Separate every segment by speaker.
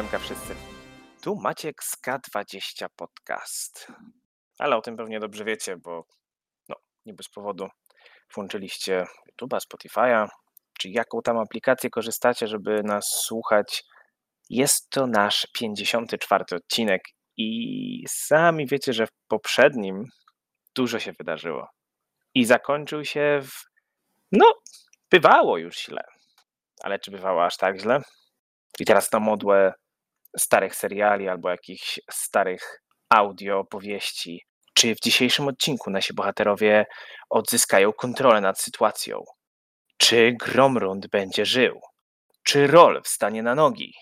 Speaker 1: Siemka wszyscy. Tu Maciek z K20 Podcast. Ale o tym pewnie dobrze wiecie, bo no, nie bez powodu włączyliście YouTube'a, Spotify'a, czy jaką tam aplikację korzystacie, żeby nas słuchać. Jest to nasz 54 odcinek i sami wiecie, że w poprzednim dużo się wydarzyło. I zakończył się w. No, bywało już źle. Ale czy bywało aż tak źle? I teraz na modłę starych seriali albo jakichś starych audio opowieści. Czy w dzisiejszym odcinku nasi bohaterowie odzyskają kontrolę nad sytuacją? Czy Gromrund będzie żył? Czy Rol wstanie na nogi?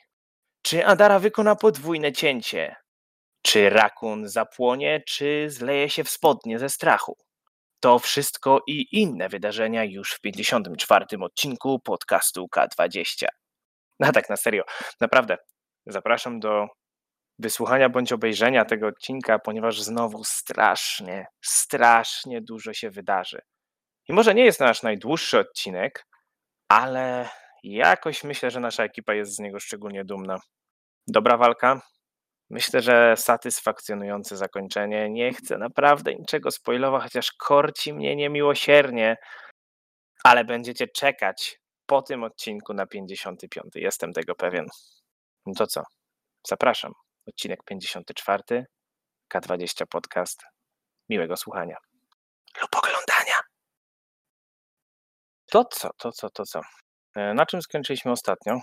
Speaker 1: Czy Adara wykona podwójne cięcie? Czy Rakun zapłonie, czy zleje się w spodnie ze strachu? To wszystko i inne wydarzenia już w 54. odcinku podcastu K20. No tak, na serio. Naprawdę. Zapraszam do wysłuchania bądź obejrzenia tego odcinka, ponieważ znowu strasznie, strasznie dużo się wydarzy. I może nie jest nasz najdłuższy odcinek, ale jakoś myślę, że nasza ekipa jest z niego szczególnie dumna. Dobra walka. Myślę, że satysfakcjonujące zakończenie. Nie chcę naprawdę niczego spoilować, chociaż korci mnie niemiłosiernie, ale będziecie czekać po tym odcinku na 55. Jestem tego pewien. No to co? Zapraszam. Odcinek 54. K20 Podcast. Miłego słuchania. Lub oglądania. To co, to co, to co? E, Na czym skończyliśmy ostatnio?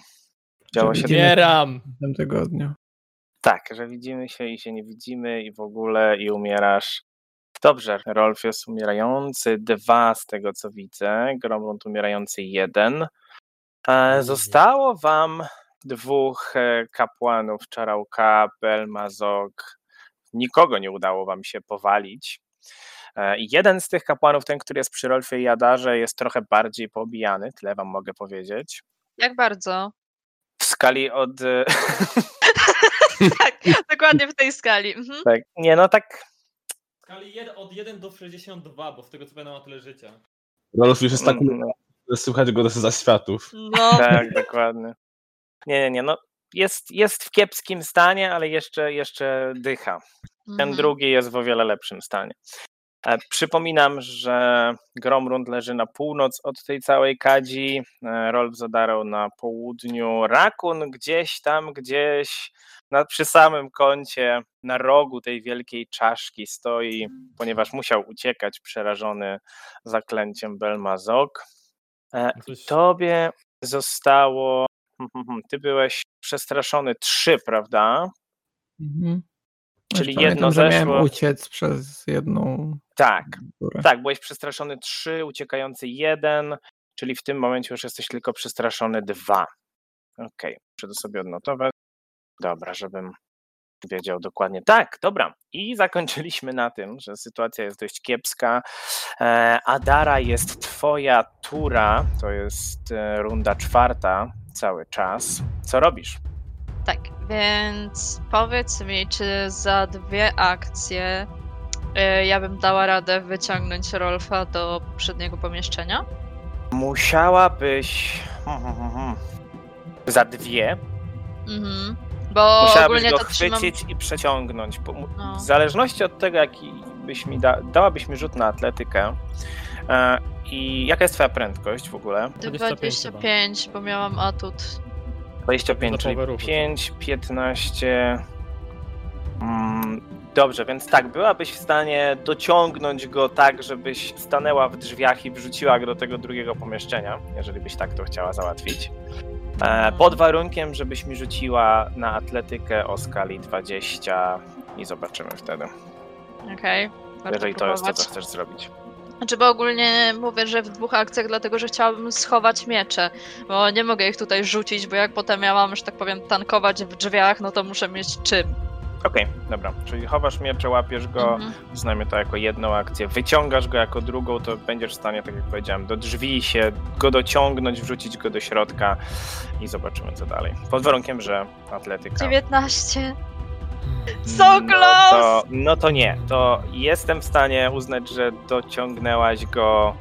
Speaker 1: Działo się
Speaker 2: Umieram!
Speaker 3: w tym tygodniu.
Speaker 1: tak, że widzimy się i się nie widzimy i w ogóle i umierasz. Dobrze, Rolf jest umierający, dwa z tego co widzę, Gromlund umierający jeden. E, Zostało wam dwóch e, kapłanów, Czarałka, Belmazog. Nikogo nie udało wam się powalić. E, Jeden z tych kapłanów, ten, który jest przy Rolfie i Adarze, jest trochę bardziej pobijany, tyle wam mogę powiedzieć.
Speaker 4: Jak bardzo?
Speaker 1: W skali od... e,
Speaker 4: tak, dokładnie w tej skali. Mhm.
Speaker 1: tak, nie no tak
Speaker 2: W skali jed- od 1 do 62, bo z tego co pamiętam ma tyle życia.
Speaker 5: Rolf już jest tak,
Speaker 1: Mhm.
Speaker 5: że słychać go ze zaświatów.
Speaker 4: No,
Speaker 1: Tak, dokładnie. Nie, nie, nie. No, jest, jest w kiepskim stanie, ale jeszcze, jeszcze dycha. Ten
Speaker 4: mhm.
Speaker 1: drugi jest w o wiele lepszym stanie. E, Przypominam, że Gromrund leży na północ od tej całej kadzi, e, Rolf zadarał na południu, Rakun gdzieś tam, gdzieś na, przy samym kącie, na rogu tej wielkiej czaszki stoi, ponieważ musiał uciekać przerażony zaklęciem Belmazog. E,
Speaker 2: No Coś...
Speaker 1: Tobie zostało. Ty byłeś przestraszony trzy, prawda?
Speaker 3: Mhm.
Speaker 1: Czyli
Speaker 3: pamiętam,
Speaker 1: jedno
Speaker 3: że miałem
Speaker 1: zeszło.
Speaker 3: uciec przez jedną
Speaker 1: Tak,
Speaker 3: górę.
Speaker 1: tak, byłeś przestraszony trzy, uciekający jeden, czyli w tym momencie już jesteś tylko przestraszony dwa. Okej, muszę to sobie odnotować. Dobra, żebym wiedział dokładnie. Tak, dobra. I zakończyliśmy na tym, że sytuacja jest dość kiepska. E, Adara jest twoja tura, to jest e, runda czwarta cały czas. Co robisz?
Speaker 4: Tak, więc powiedz mi, czy za dwie akcje y, ja bym dała radę wyciągnąć Rolfa do poprzedniego pomieszczenia?
Speaker 1: Musiałabyś. hmm, hmm, hmm, hmm, Za dwie.
Speaker 4: Mhm. Bo
Speaker 1: Musiałabyś
Speaker 4: ogólnie
Speaker 1: go
Speaker 4: to trzymam...
Speaker 1: chwycić i przeciągnąć.
Speaker 4: No.
Speaker 1: W zależności od tego, jaki byś mi da, dałabyś mi rzut na atletykę. I jaka jest twoja prędkość w ogóle?
Speaker 2: 25
Speaker 4: 25, bo miałam atut.
Speaker 1: 25,
Speaker 2: Za
Speaker 1: czyli
Speaker 2: połowę ruchu.
Speaker 1: 5, 15. Mm, dobrze, więc tak, byłabyś w stanie dociągnąć go tak, żebyś stanęła w drzwiach i wrzuciła go do tego drugiego pomieszczenia, jeżeli byś tak to chciała załatwić. E, pod warunkiem, żebyś mi rzuciła na atletykę o skali 20 i zobaczymy wtedy,
Speaker 4: Okej. warto
Speaker 1: jeżeli to jest to, co
Speaker 4: próbować.
Speaker 1: chcesz zrobić.
Speaker 4: Znaczy, bo ogólnie mówię, że w dwóch akcjach, dlatego że chciałabym schować miecze, bo nie mogę ich tutaj rzucić, bo jak potem ja mam, że tak powiem, tankować w drzwiach, no to muszę mieć czym.
Speaker 1: Okej, dobra, czyli chowasz miecze, łapiesz go,
Speaker 4: Mhm.
Speaker 1: uznajmy to jako jedną akcję, wyciągasz go jako drugą, to będziesz w stanie, tak jak powiedziałem, do drzwi się go dociągnąć, wrzucić go do środka i zobaczymy co dalej. Pod warunkiem, że atletyka.
Speaker 4: 19. So
Speaker 1: No
Speaker 4: close!
Speaker 1: to, no to nie, to jestem w stanie uznać, że dociągnęłaś go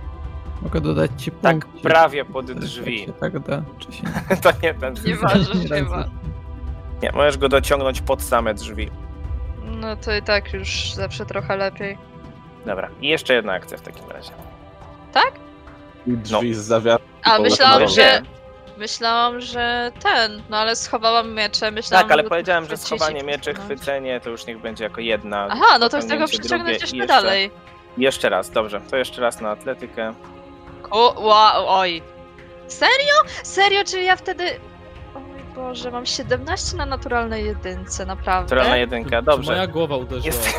Speaker 3: Mogę dodać ci
Speaker 1: tak
Speaker 3: punkt.
Speaker 1: prawie pod drzwi.
Speaker 3: tak da, czy się
Speaker 1: To nie ten
Speaker 4: Nie ważysz chyba.
Speaker 1: Nie, możesz go dociągnąć pod same drzwi.
Speaker 4: No to i tak już zawsze trochę lepiej.
Speaker 1: Dobra, i jeszcze jedna akcja w takim razie.
Speaker 5: I drzwi z zawiasem.
Speaker 4: A myślałam, że. Myślałam, że ten, no ale schowałam miecze, myślałam,
Speaker 1: Tak, ale powiedziałem, że schowanie mieczy, chwycenie to już niech będzie jako jedna.
Speaker 4: Aha, no to chcę go
Speaker 1: pociągnięcie
Speaker 4: przyciągnąć
Speaker 1: drugie i
Speaker 4: jeszcze dalej.
Speaker 1: Jeszcze raz, dobrze. To jeszcze raz na atletykę.
Speaker 4: O, wow, oj. Serio? Serio, czy ja wtedy... Boże, mam 17 na naturalnej jedynce, naprawdę.
Speaker 1: Naturalna jedynka,
Speaker 2: Czy
Speaker 1: dobrze.
Speaker 2: moja głowa uderzyła?
Speaker 1: Jest-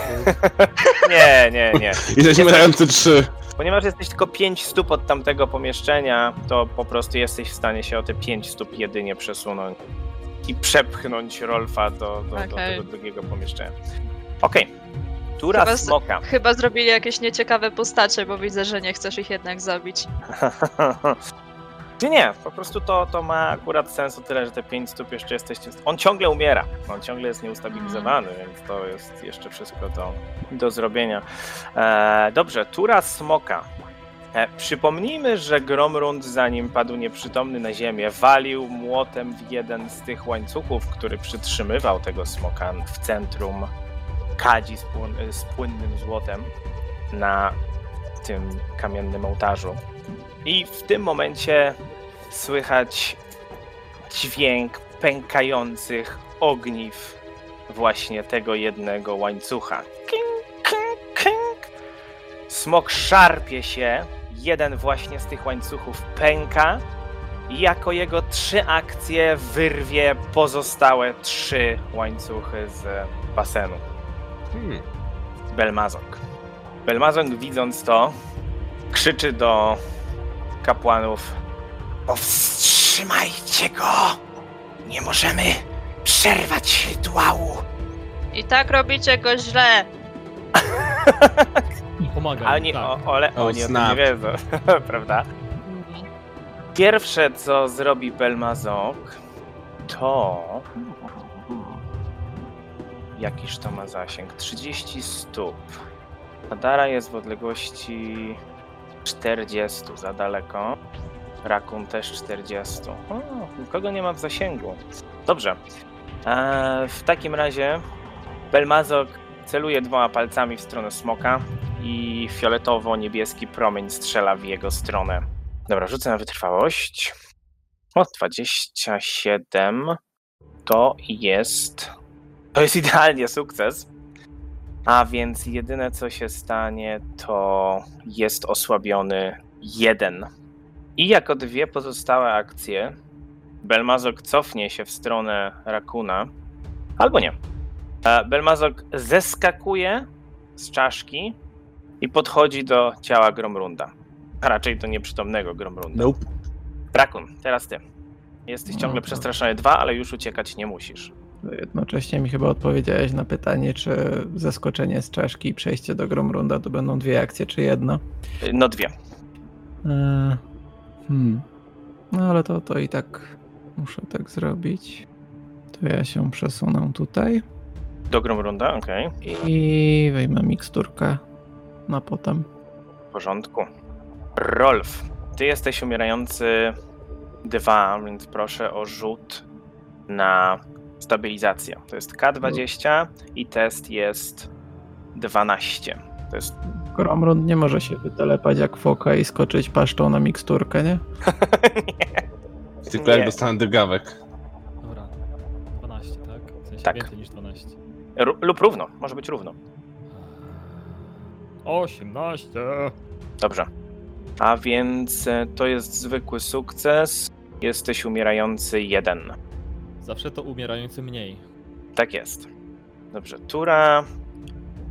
Speaker 1: Nie, nie, nie.
Speaker 5: I umierający trzy.
Speaker 1: Ponieważ jesteś tylko 5 stóp od tamtego pomieszczenia, to po prostu jesteś w stanie się o te 5 stóp jedynie przesunąć i przepchnąć Rolfa do, do, do
Speaker 4: Okej.
Speaker 1: tego drugiego pomieszczenia. Okej. Tura
Speaker 4: Chyba z-
Speaker 1: smoka.
Speaker 4: Chyba zrobili jakieś nieciekawe postacie, bo widzę, że nie chcesz ich jednak zabić.
Speaker 1: Nie, nie, po prostu to, to ma akurat sens o tyle, że te 5 stóp jeszcze jesteście. On ciągle umiera, on ciągle jest nieustabilizowany, więc to jest jeszcze wszystko do, do zrobienia. E, dobrze, tura smoka. E, przypomnijmy, że Gromrund, zanim padł nieprzytomny na ziemię, walił młotem w jeden z tych łańcuchów, który przytrzymywał tego smoka w centrum kadzi z, płyn- z płynnym złotem na tym kamiennym ołtarzu. I w tym momencie słychać dźwięk pękających ogniw właśnie tego jednego łańcucha. King, king, king. Smok szarpie się, jeden właśnie z tych łańcuchów pęka i jako jego trzy akcje wyrwie pozostałe trzy łańcuchy z basenu.
Speaker 5: Hmm.
Speaker 1: Belmazok. Belmazok widząc to, krzyczy do kapłanów: Powstrzymajcie go! Nie możemy przerwać rytuału!
Speaker 4: I tak robicie go źle.
Speaker 2: Pomaga
Speaker 1: A
Speaker 2: mi,
Speaker 1: oni,
Speaker 2: tak.
Speaker 1: o, ole,
Speaker 5: Oh,
Speaker 1: oni o tym nie wiedzą, prawda? Pierwsze, co zrobi Belmazok, to. Jakiż to ma zasięg? 30 stóp. Adara jest w odległości 40 za daleko. Rakun też 40. O, nikogo nie ma w zasięgu. Dobrze. E, w takim razie Belmazok celuje dwoma palcami w stronę smoka i fioletowo-niebieski promień strzela w jego stronę. Dobra, rzucę na wytrwałość. O, 27. To jest. To jest idealnie sukces. A więc jedyne co się stanie, to jest osłabiony jeden. I jako dwie pozostałe akcje, Belmazok cofnie się w stronę Rakuna. Albo nie. Belmazok zeskakuje z czaszki i podchodzi do ciała Gromrunda. A raczej do nieprzytomnego Gromrunda.
Speaker 5: Nope.
Speaker 1: Rakun, teraz ty. Jesteś
Speaker 3: No
Speaker 1: ciągle
Speaker 3: to-
Speaker 1: przestraszony dwa, ale już uciekać nie musisz.
Speaker 3: Jednocześnie mi chyba odpowiedziałeś na pytanie, czy zaskoczenie z czaszki i przejście do Gromrunda to będą dwie akcje, czy jedna.
Speaker 1: Y, No dwie.
Speaker 3: Eee, hmm. No ale to, to i tak muszę tak zrobić. To ja się przesunę tutaj
Speaker 1: Do Gromrunda, okej.
Speaker 3: i wejmę miksturkę na potem.
Speaker 1: W porządku. Rolf, ty jesteś umierający dwa, więc proszę o rzut na stabilizację. To jest K20 i test jest 12. To jest.
Speaker 3: Gromrund nie może się wytelepać jak foka i skoczyć paszczą na miksturkę, nie?
Speaker 1: nie.
Speaker 5: Tylko jak dostanę drgawek.
Speaker 2: Dobra. 12, tak? W sensie
Speaker 1: Tak.
Speaker 2: więcej niż 12.
Speaker 1: Ró- lub równo, może być równo.
Speaker 2: 18.
Speaker 1: Dobrze. A więc e, to jest zwykły sukces. Jesteś umierający jeden.
Speaker 2: Zawsze to umierający mniej.
Speaker 1: Tak jest. Dobrze, tura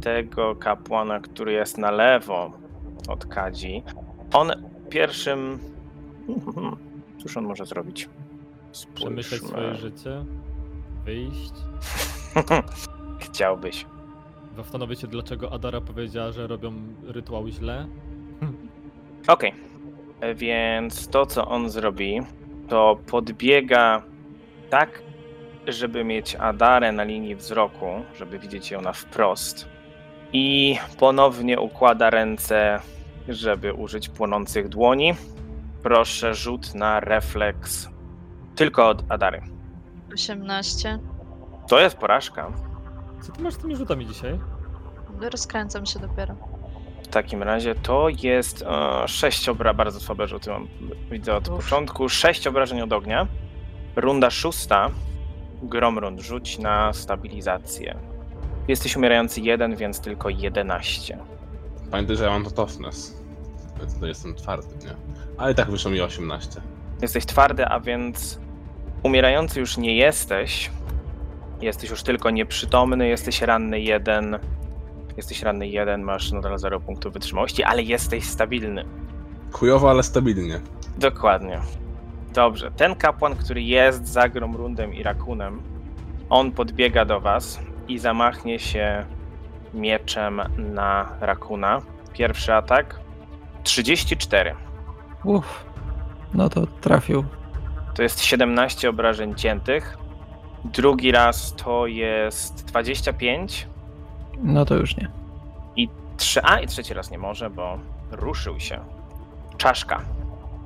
Speaker 1: tego kapłana, który jest na lewo od Kadzi. On pierwszym. Cóż on może zrobić?
Speaker 2: Przemyśleć
Speaker 1: Spójrzmy.
Speaker 2: swoje życie. Wyjść.
Speaker 1: Chciałbyś.
Speaker 2: Zastanowić się, dlaczego Adara powiedziała, że robią rytuał źle.
Speaker 1: Okej. E, Więc to, co on zrobi, to podbiega tak, żeby mieć Adarę na linii wzroku, żeby widzieć ją na wprost. I ponownie układa ręce, żeby użyć płonących dłoni. Proszę rzut na refleks tylko od Adary.
Speaker 4: 18.
Speaker 1: To jest porażka.
Speaker 2: Co ty masz z tymi rzutami dzisiaj?
Speaker 4: Rozkręcam się dopiero.
Speaker 1: W takim razie to jest e, sześć obra, bardzo słabe rzuty mam, widzę od
Speaker 4: Uff.
Speaker 1: początku. Sześć obrażeń od ognia. Runda szósta. Gromrund, rzuć na stabilizację. Jesteś umierający jeden, więc tylko 11.
Speaker 5: Pamiętaj, że ja mam to toughness. Więc to jestem twardy, nie? Ale i tak wyszło mi 18.
Speaker 1: Jesteś twardy, a więc umierający już nie jesteś. Jesteś już tylko nieprzytomny, jesteś ranny jeden. Jesteś ranny jeden, masz nadal 0 punktów wytrzymałości, ale jesteś stabilny.
Speaker 5: Chujowo, ale stabilnie.
Speaker 1: Dokładnie. Dobrze, ten kapłan, który jest za Gromrundem i Rakunem, on podbiega do was i zamachnie się mieczem na Rakuna. Pierwszy atak 34.
Speaker 3: Uff. No to trafił.
Speaker 1: To jest 17 obrażeń ciętych. Drugi raz to jest 25.
Speaker 3: No to już nie.
Speaker 1: Trzy, a i trzeci raz nie może, bo ruszył się. Czaszka.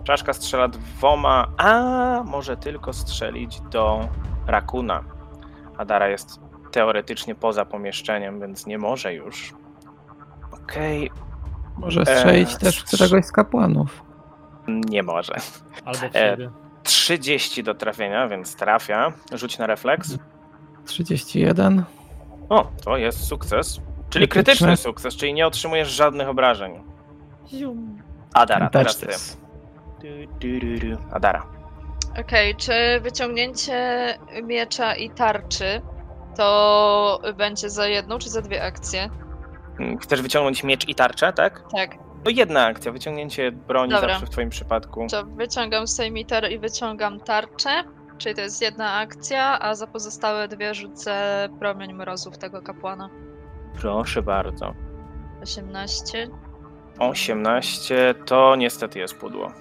Speaker 1: Czaszka strzela dwoma, a może tylko strzelić do Rakuna. Adara jest teoretycznie poza pomieszczeniem, więc nie może już. Okej,
Speaker 3: Może strzelić
Speaker 1: Eee,
Speaker 3: też któregoś z kapłanów.
Speaker 1: nie może.
Speaker 2: Albo w
Speaker 1: E,
Speaker 2: siebie.
Speaker 1: 30 do trafienia, więc trafia. Rzuć na refleks.
Speaker 3: 31.
Speaker 1: O, to jest sukces. Czyli
Speaker 3: Krytyczne.
Speaker 1: krytyczny sukces, czyli nie otrzymujesz żadnych obrażeń. Adara, teraz ty.
Speaker 3: Touches.
Speaker 1: Du, du, du, du. Adara.
Speaker 4: Okej, czy wyciągnięcie miecza i tarczy to będzie za jedną czy za dwie akcje?
Speaker 1: Mm, Chcesz wyciągnąć miecz i tarczę, tak?
Speaker 4: Tak.
Speaker 1: No jedna akcja, wyciągnięcie broni
Speaker 4: Dobra.
Speaker 1: zawsze w twoim przypadku.
Speaker 4: To wyciągam sejmiter i wyciągam tarczę, czyli to jest jedna akcja, a za pozostałe dwie rzucę promień mrozów tego kapłana.
Speaker 1: Proszę bardzo.
Speaker 4: 18.
Speaker 1: 18 to niestety jest pudło.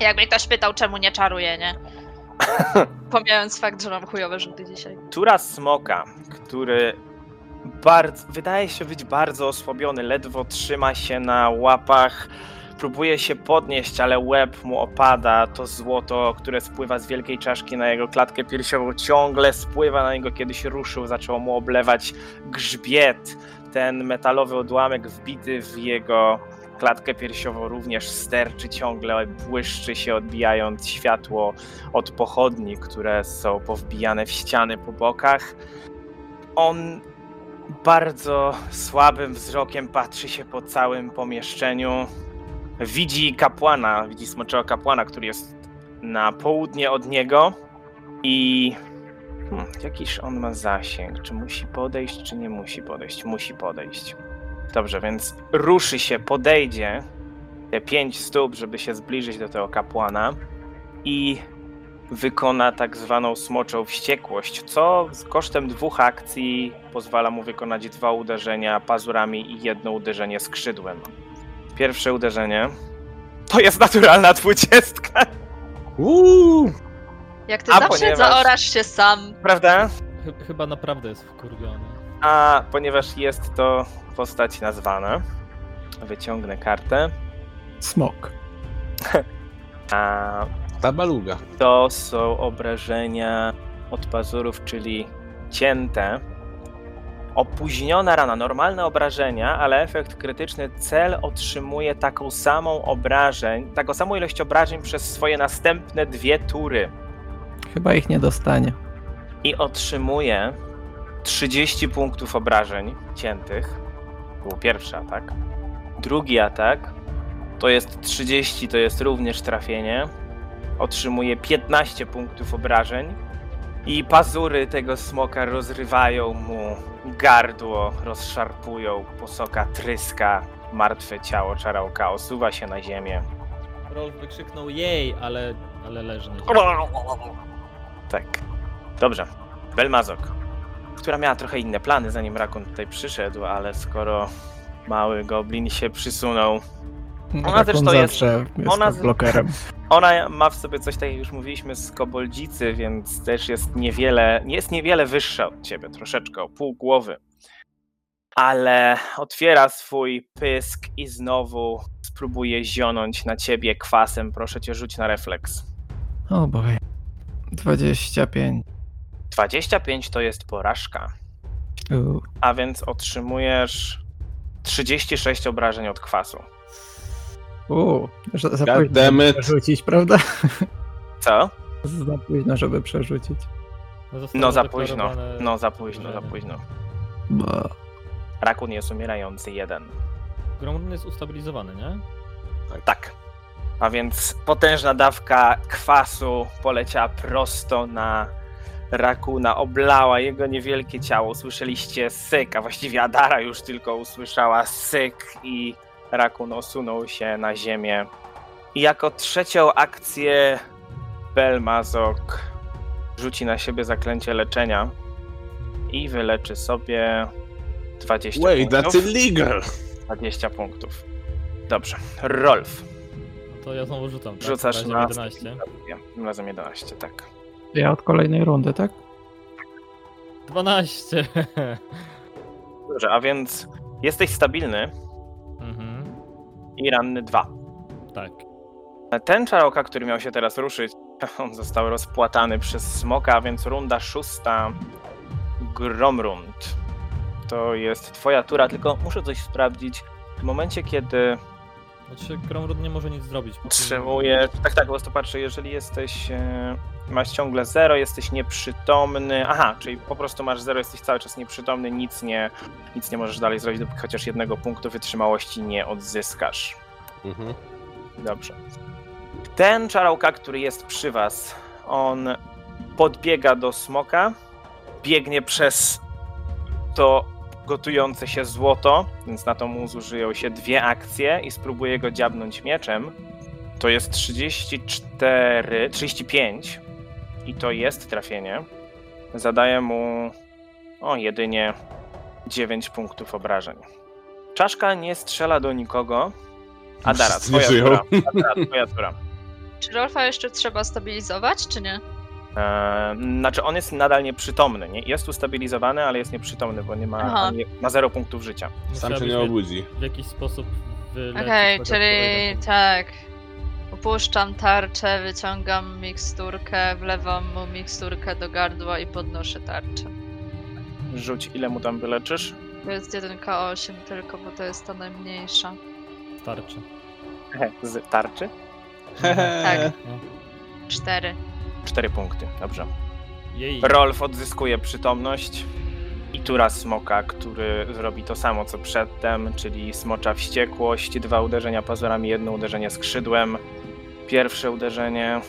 Speaker 4: Jakby ktoś pytał, czemu nie czaruję, nie? Pomijając fakt, że mam chujowe rzuty dzisiaj.
Speaker 1: Tura smoka, który bardzo, wydaje się być bardzo osłabiony, ledwo trzyma się na łapach, próbuje się podnieść, ale łeb mu opada. To złoto, które spływa z wielkiej czaszki na jego klatkę piersiową, ciągle spływa na niego, kiedyś ruszył, zaczęło mu oblewać grzbiet. Ten metalowy odłamek wbity w jego klatkę piersiową również sterczy ciągle, błyszczy się, odbijając światło od pochodni, które są powbijane w ściany po bokach. On bardzo słabym wzrokiem patrzy się po całym pomieszczeniu. Widzi kapłana, widzi smoczego kapłana, który jest na południe od niego i hmm, jakiż on ma zasięg? Czy musi podejść, czy nie musi podejść? Musi podejść. Dobrze, więc ruszy się, podejdzie te pięć stóp, żeby się zbliżyć do tego kapłana i wykona tak zwaną smoczą wściekłość, co z kosztem dwóch akcji pozwala mu wykonać dwa uderzenia pazurami i jedno uderzenie skrzydłem. Pierwsze uderzenie to jest naturalna dwudziestka,
Speaker 5: Uuu!
Speaker 4: Jak ty
Speaker 1: A
Speaker 4: zawsze
Speaker 1: ponieważ-
Speaker 4: zaorasz się sam.
Speaker 1: prawda?
Speaker 2: Chy- Chyba naprawdę jest wkurwiony.
Speaker 1: A ponieważ jest to postać nazwana, wyciągnę kartę.
Speaker 3: Smok.
Speaker 1: A
Speaker 5: Ta baluga.
Speaker 1: To są obrażenia od pazurów, czyli cięte. Opóźniona rana, normalne obrażenia, ale efekt krytyczny. Cel otrzymuje taką samą obrażeń, taką samą ilość obrażeń przez swoje następne dwie tury.
Speaker 3: Chyba ich nie dostanie.
Speaker 1: I otrzymuje 30 punktów obrażeń ciętych. To był pierwszy atak. Drugi atak to jest 30, to jest również trafienie. Otrzymuje 15 punktów obrażeń. I pazury tego smoka rozrywają mu gardło, rozszarpują, posoka tryska, martwe ciało czarałka osuwa się na ziemię.
Speaker 2: Rolf wykrzyknął jej, ale, ale leży na ziemi.
Speaker 1: Tak. Dobrze. Belmazok, która miała trochę inne plany, zanim Rakun tutaj przyszedł, ale skoro mały goblin się przysunął, Ona też to jest-
Speaker 3: jest
Speaker 1: ona
Speaker 3: blokerem.
Speaker 1: ona ma w sobie coś takiego, jak już mówiliśmy, z koboldzicy, więc też jest niewiele, jest niewiele wyższa od ciebie, troszeczkę, o pół głowy. Ale otwiera swój pysk i znowu spróbuje zionąć na ciebie kwasem. Proszę cię, rzuć na refleks.
Speaker 3: O boj. 25.
Speaker 1: 25 to jest porażka,
Speaker 3: U,
Speaker 1: a więc otrzymujesz 36 obrażeń od kwasu.
Speaker 3: u, za,
Speaker 5: God
Speaker 3: późno, przerzucić, prawda?
Speaker 1: Co?
Speaker 3: Za późno, żeby przerzucić.
Speaker 2: zostało
Speaker 1: No za późno. No za późno, za późno.
Speaker 3: Bo...
Speaker 1: Rakun jest umierający jeden.
Speaker 2: Gromrun jest ustabilizowany, nie?
Speaker 1: Tak. A więc potężna dawka kwasu poleciała prosto na Rakuna, oblała jego niewielkie ciało. Słyszeliście syk, a właściwie Adara już tylko usłyszała syk i Rakun osunął się na ziemię. I jako trzecią akcję Belmazok rzuci na siebie zaklęcie leczenia i wyleczy sobie 20
Speaker 5: Wait,
Speaker 1: punktów.
Speaker 5: that's illegal!
Speaker 1: 20 punktów. Dobrze. Rolf.
Speaker 2: No to ja znowu rzucam. Tak?
Speaker 1: Rzucasz na
Speaker 2: 11.
Speaker 1: Tym razem 11, tak.
Speaker 3: Ja od kolejnej rundy, tak?
Speaker 2: 12!
Speaker 1: Dobrze, a więc jesteś stabilny
Speaker 2: mhm.
Speaker 1: i ranny 2.
Speaker 2: Tak.
Speaker 1: Ten czaroka, który miał się teraz ruszyć, on został rozpłatany przez smoka, a więc runda szósta Gromrund. To jest twoja tura, tylko muszę coś sprawdzić. W momencie, kiedy
Speaker 2: Znaczy, Gromrud nie może nic zrobić.
Speaker 1: Utrzymujesz. Tak, tak, po prostu patrzę, jeżeli jesteś. E, masz ciągle 0, jesteś nieprzytomny. Aha, czyli po prostu masz 0, jesteś cały czas nieprzytomny, nic nie, nic nie możesz dalej zrobić, dopóki chociaż jednego punktu wytrzymałości nie odzyskasz.
Speaker 5: Mhm.
Speaker 1: Dobrze. Ten czarałka, który jest przy was, on podbiega do smoka, biegnie przez to gotujące się złoto, więc na to mu zużyją się dwie akcje i spróbuje go dziabnąć mieczem. To jest 34, 35 i to jest trafienie. Zadaje mu o jedynie 9 punktów obrażeń. Czaszka nie strzela do nikogo. Adara, twoja tura. Adara, twoja tura.
Speaker 4: Czy Rolfa jeszcze trzeba stabilizować, czy nie?
Speaker 1: Znaczy on jest nadal nieprzytomny, nie? Jest ustabilizowany, ale jest nieprzytomny, bo nie ma,
Speaker 4: Aha.
Speaker 1: nie, ma 0 punktów życia.
Speaker 5: Sam się nie obudzi.
Speaker 2: w jakiś sposób wyleczyć
Speaker 4: Okej,
Speaker 2: tego
Speaker 4: czyli
Speaker 2: kolejnego.
Speaker 4: tak. Opuszczam tarczę, wyciągam miksturkę, wlewam mu miksturkę do gardła i podnoszę tarczę.
Speaker 1: Rzuć, ile mu tam wyleczysz?
Speaker 4: To jest 1K8 tylko, bo to jest ta najmniejsza.
Speaker 2: Starczy.
Speaker 1: Z tarczy?
Speaker 4: Tak.
Speaker 2: No.
Speaker 4: 4.
Speaker 1: 4 punkty, dobrze.
Speaker 2: Jej.
Speaker 1: Rolf odzyskuje przytomność i tura smoka, który zrobi to samo co przedtem, czyli smocza wściekłość, dwa uderzenia pazurami, jedno uderzenie skrzydłem. Pierwsze uderzenie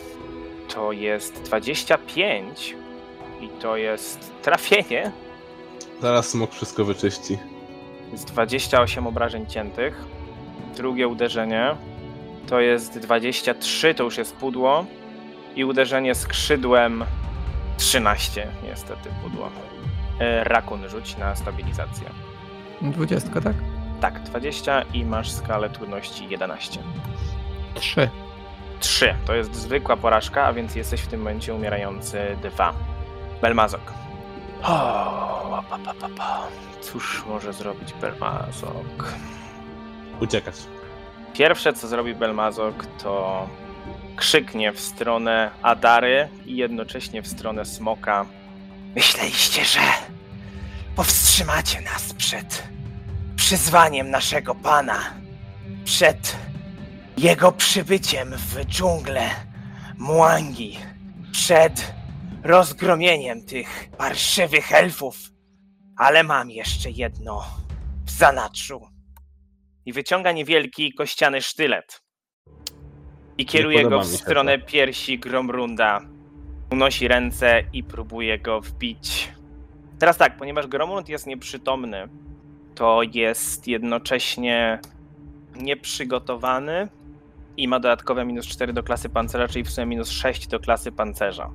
Speaker 1: to jest 25 i to jest trafienie.
Speaker 5: Zaraz smok wszystko wyczyści.
Speaker 1: Jest 28 obrażeń ciętych. Drugie uderzenie to jest 23, to już jest pudło. I uderzenie skrzydłem 13, niestety pudło. E, Rakun rzuć na stabilizację.
Speaker 3: Dwudziestka, tak?
Speaker 1: Tak, 20 i masz skalę trudności 11.
Speaker 3: Trzy.
Speaker 1: 3 to jest zwykła porażka, a więc jesteś w tym momencie umierający 2. Belmazok. O, pa, pa, pa, pa. Cóż może zrobić Belmazok?
Speaker 5: Uciekać.
Speaker 1: Pierwsze, co zrobi Belmazok, to krzyknie w stronę Adary i jednocześnie w stronę Smoka. Myśleliście, że powstrzymacie nas przed przyzwaniem naszego pana, przed jego przybyciem w dżunglę Muangi, przed rozgromieniem tych parszywych elfów. Ale mam jeszcze jedno w zanadrzu i wyciąga niewielki kościany sztylet. I kieruje go w stronę piersi Gromrunda. Unosi ręce i próbuje go wbić. Teraz tak, ponieważ Gromrund jest nieprzytomny, to jest jednocześnie nieprzygotowany i ma dodatkowe minus 4 do klasy pancerza, czyli w sumie minus 6 do klasy pancerza.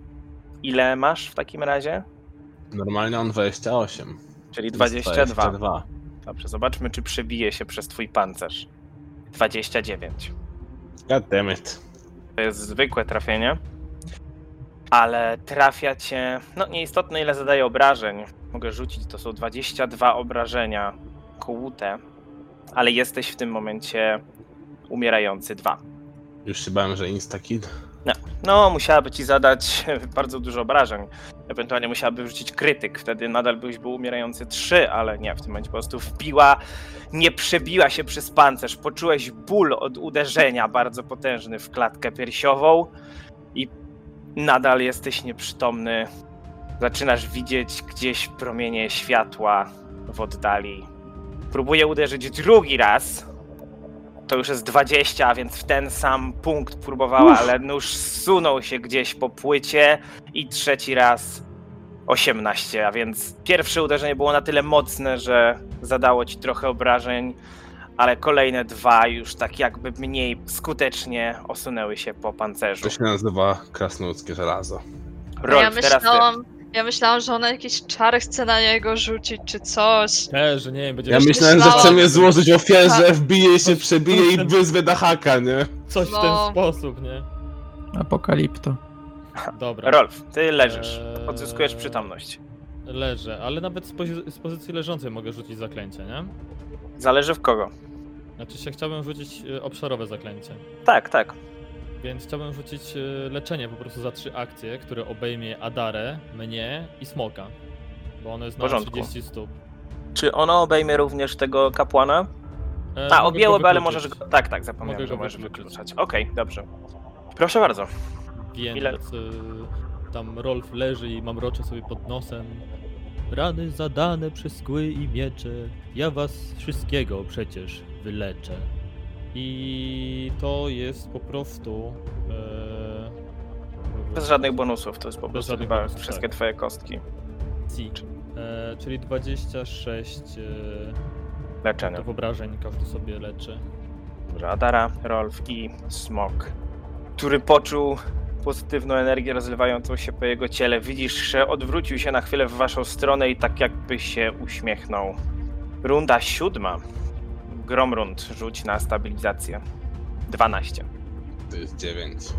Speaker 1: Ile masz w takim razie?
Speaker 5: Normalnie on 28.
Speaker 1: Czyli
Speaker 5: To jest
Speaker 1: 22.
Speaker 5: 22.
Speaker 1: Dobrze, zobaczmy, czy przebije się przez twój pancerz. 29.
Speaker 5: God damn it.
Speaker 1: To jest zwykłe trafienie, ale trafia cię. No, nieistotne ile zadaje obrażeń. Mogę rzucić, to są 22 obrażenia kłute, ale jesteś w tym momencie umierający dwa.
Speaker 5: Już się bałem, że insta-kill.
Speaker 1: No, musiałaby ci zadać bardzo dużo obrażeń. Ewentualnie musiałaby wrzucić krytyk, wtedy nadal byś był umierający 3, ale nie, w tym momencie po prostu wbiła, nie przebiła się przez pancerz. Poczułeś ból od uderzenia bardzo potężny w klatkę piersiową i nadal jesteś nieprzytomny. Zaczynasz widzieć gdzieś promienie światła w oddali. Próbuję uderzyć drugi raz. To już jest 20, a więc w ten sam punkt próbowała, ale nóż zsunął się gdzieś po płycie i trzeci raz 18, a więc pierwsze uderzenie było na tyle mocne, że zadało ci trochę obrażeń, ale kolejne dwa już tak jakby mniej skutecznie osunęły się po pancerzu.
Speaker 5: To się nazywa krasnoludzkie żelazo.
Speaker 1: Rolf,
Speaker 4: ja
Speaker 1: teraz ty.
Speaker 4: Ja myślałam, że ona jakieś czary chce na niego rzucić czy coś.
Speaker 2: Też, że nie wiem, będzie
Speaker 5: Ja myślałem, że chce mnie złożyć ofierze, wbije się, przebije i wyzwie na haka, nie?
Speaker 2: coś w
Speaker 4: No.
Speaker 2: ten sposób, nie?
Speaker 3: Apokalipto.
Speaker 2: Dobra.
Speaker 1: Rolf, ty leżysz,
Speaker 2: Eee,
Speaker 1: odzyskujesz przytomność.
Speaker 2: Leżę, ale nawet z, pozy- z pozycji leżącej mogę rzucić zaklęcie, nie?
Speaker 1: Zależy w kogo.
Speaker 2: Znaczy się chciałbym rzucić y, obszarowe zaklęcie.
Speaker 1: Tak, tak.
Speaker 2: Więc chciałbym rzucić y, leczenie po prostu za trzy akcje, które obejmie Adarę, mnie i Smoka. Bo ono jest na
Speaker 1: porządku.
Speaker 2: 30 stóp.
Speaker 1: Czy ono obejmie również tego kapłana?
Speaker 2: E,
Speaker 1: A, objęłoby, ale możesz go... Tak, tak, zapomniałem,
Speaker 2: Mogę
Speaker 1: że
Speaker 2: go
Speaker 1: możesz
Speaker 2: wykluczyć.
Speaker 1: wykluczać. Okej, dobrze. Proszę bardzo.
Speaker 2: Więc
Speaker 1: Ile-
Speaker 2: y, tam Rolf leży i mamrocze sobie pod nosem. Rany zadane przez kły i miecze, ja was wszystkiego przecież wyleczę. I to jest po prostu... E,
Speaker 1: Bez żadnych bonusów, to jest po prostu chyba
Speaker 2: bonusów,
Speaker 1: wszystkie
Speaker 2: tak.
Speaker 1: twoje kostki
Speaker 2: C, e, czyli 26 e,
Speaker 1: leczenia.
Speaker 2: to obrażeń każdy sobie leczy.
Speaker 1: Dobrze, Adara, Rolf i Smok, który poczuł pozytywną energię rozlewającą się po jego ciele. Widzisz, że odwrócił się na chwilę w waszą stronę i tak jakby się uśmiechnął. Runda siódma. Gromrund, rzuć na stabilizację. 12.
Speaker 5: To jest 9.
Speaker 1: Jesteś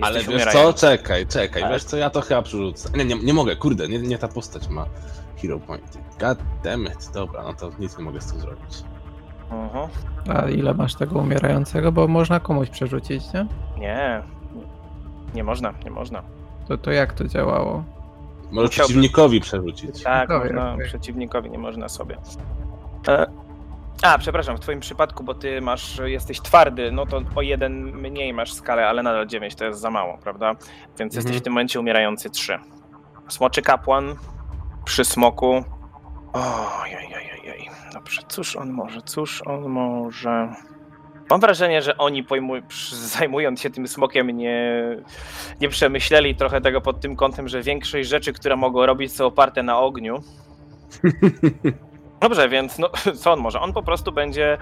Speaker 5: Ale wiesz co?
Speaker 1: umierający.
Speaker 5: Czekaj, czekaj,
Speaker 1: Ale-
Speaker 5: wiesz co? Ja to chyba przerzucę. Nie, nie, nie mogę, kurde, nie, nie ta postać ma hero point. God damn it. Dobra, no to nic nie mogę z tym zrobić.
Speaker 1: Mhm.
Speaker 3: A ile masz tego umierającego? Bo można komuś przerzucić, nie?
Speaker 1: Nie, nie można, nie można.
Speaker 3: To, to jak to działało?
Speaker 5: Może
Speaker 1: Musiałby-
Speaker 5: przeciwnikowi przerzucić.
Speaker 1: Tak,
Speaker 3: Dobra,
Speaker 1: można,
Speaker 3: okej.
Speaker 1: przeciwnikowi nie można sobie. E, a, przepraszam, w twoim przypadku, bo ty masz, jesteś twardy, no to o jeden mniej masz skalę, ale nadal 9 to jest za mało, prawda? Więc jesteś
Speaker 5: Mhm.
Speaker 1: w tym momencie umierający 3. Smoczy kapłan przy smoku. Ojej, dobrze, cóż on może, cóż on może... Mam wrażenie, że oni pojmuj, zajmując się tym smokiem nie, nie przemyśleli trochę tego pod tym kątem, że większość rzeczy, które mogą robić są oparte na ogniu. Dobrze, więc no, co on może? On po prostu będzie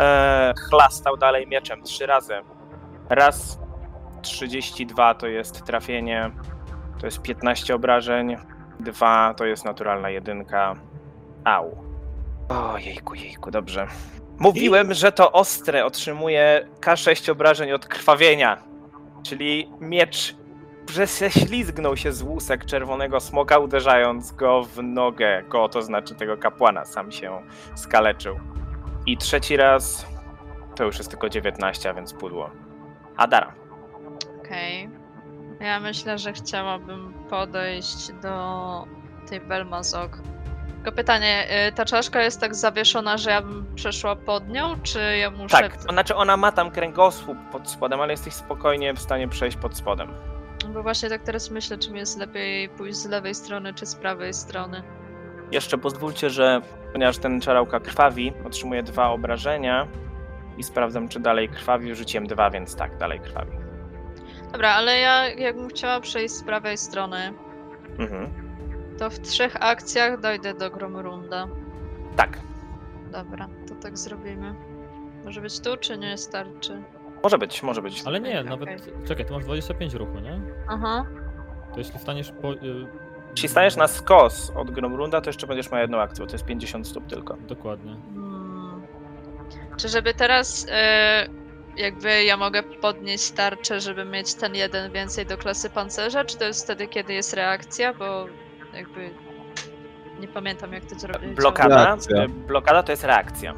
Speaker 1: e, chlastał dalej mieczem trzy razy. Raz 32 to jest trafienie, to jest 15 obrażeń. Dwa to jest naturalna jedynka. Au. O jejku, jejku, dobrze. Mówiłem, że to ostre otrzymuje K6 obrażeń od krwawienia. Czyli miecz prześlizgnął się z łusek czerwonego smoka, uderzając go w nogę, go to znaczy tego kapłana, sam się skaleczył. I trzeci raz to już jest tylko 19, a więc pudło. Adara.
Speaker 4: Okej. Ja myślę, że chciałabym podejść do tej Belmazok. Tylko pytanie, y, ta czaszka jest tak zawieszona, że ja bym przeszła pod nią, czy ja muszę...
Speaker 1: Tak, to znaczy ona ma tam kręgosłup pod spodem, ale jesteś spokojnie w stanie przejść pod spodem.
Speaker 4: Bo właśnie tak teraz myślę, czy mi jest lepiej pójść z lewej strony, czy z prawej strony.
Speaker 1: Jeszcze pozwólcie, że ponieważ ten czarałka krwawi, otrzymuje dwa obrażenia i sprawdzam, czy dalej krwawi. Rzuciłem dwa, więc tak, dalej krwawi.
Speaker 4: Dobra, ale ja jakbym chciała przejść z prawej strony,
Speaker 1: Mhm.
Speaker 4: to w trzech akcjach dojdę do Gromrunda.
Speaker 1: Tak,
Speaker 4: Dobra, to tak zrobimy. Może być tu, czy nie starczy?
Speaker 1: Może być, może być.
Speaker 2: Ale nie,
Speaker 4: Okej.
Speaker 2: nawet... Czekaj, ty masz 25 ruchu, nie?
Speaker 4: Aha.
Speaker 2: To jeśli staniesz po... y,
Speaker 1: Jeśli stajesz na skos od Gromrunda, to jeszcze będziesz miał jedną akcję, to jest 50 stóp tylko.
Speaker 2: Dokładnie.
Speaker 4: Hmm. Czy żeby teraz e, jakby ja mogę podnieść tarczę, żeby mieć ten jeden więcej do klasy pancerza, czy to jest wtedy, kiedy jest reakcja, bo jakby nie pamiętam jak to zrobić.
Speaker 1: Blokada, e, blokada to jest reakcja.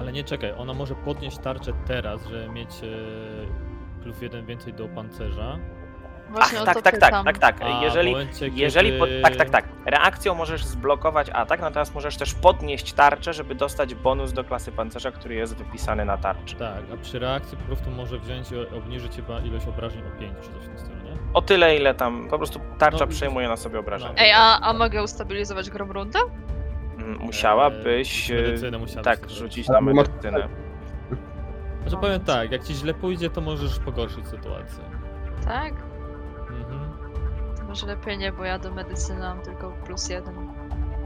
Speaker 2: Ale nie czekaj, ona może podnieść tarczę teraz, żeby mieć e, plus jeden więcej do pancerza.
Speaker 4: Właśnie
Speaker 1: Ach, tak, tak, tak, tak, tak.
Speaker 2: A
Speaker 1: Jeżeli,
Speaker 2: momencie,
Speaker 1: jeżeli pod,
Speaker 2: kiedy-
Speaker 1: tak, tak, tak. Reakcją możesz zblokować atak, natomiast możesz też podnieść tarczę, żeby dostać bonus do klasy pancerza, który jest wypisany na tarczy.
Speaker 2: Tak, a przy reakcji po prostu może wziąć i obniżyć chyba ilość obrażeń o 5 czy coś w tym stylu, nie?
Speaker 1: O tyle, ile tam po prostu tarcza
Speaker 2: No,
Speaker 1: przejmuje na sobie obrażenia.
Speaker 2: no.
Speaker 4: Ej, a, a mogę ustabilizować Gromrunda?
Speaker 1: Mm, Musiałabyś e,
Speaker 2: medycynę musiałabyś
Speaker 1: tak rzucić na medycynę.
Speaker 2: Znaczy powiem tak, jak ci źle pójdzie, to możesz pogorszyć sytuację.
Speaker 4: Tak?
Speaker 2: Mhm.
Speaker 4: To może lepiej nie, bo ja do medycyny mam tylko plus jeden.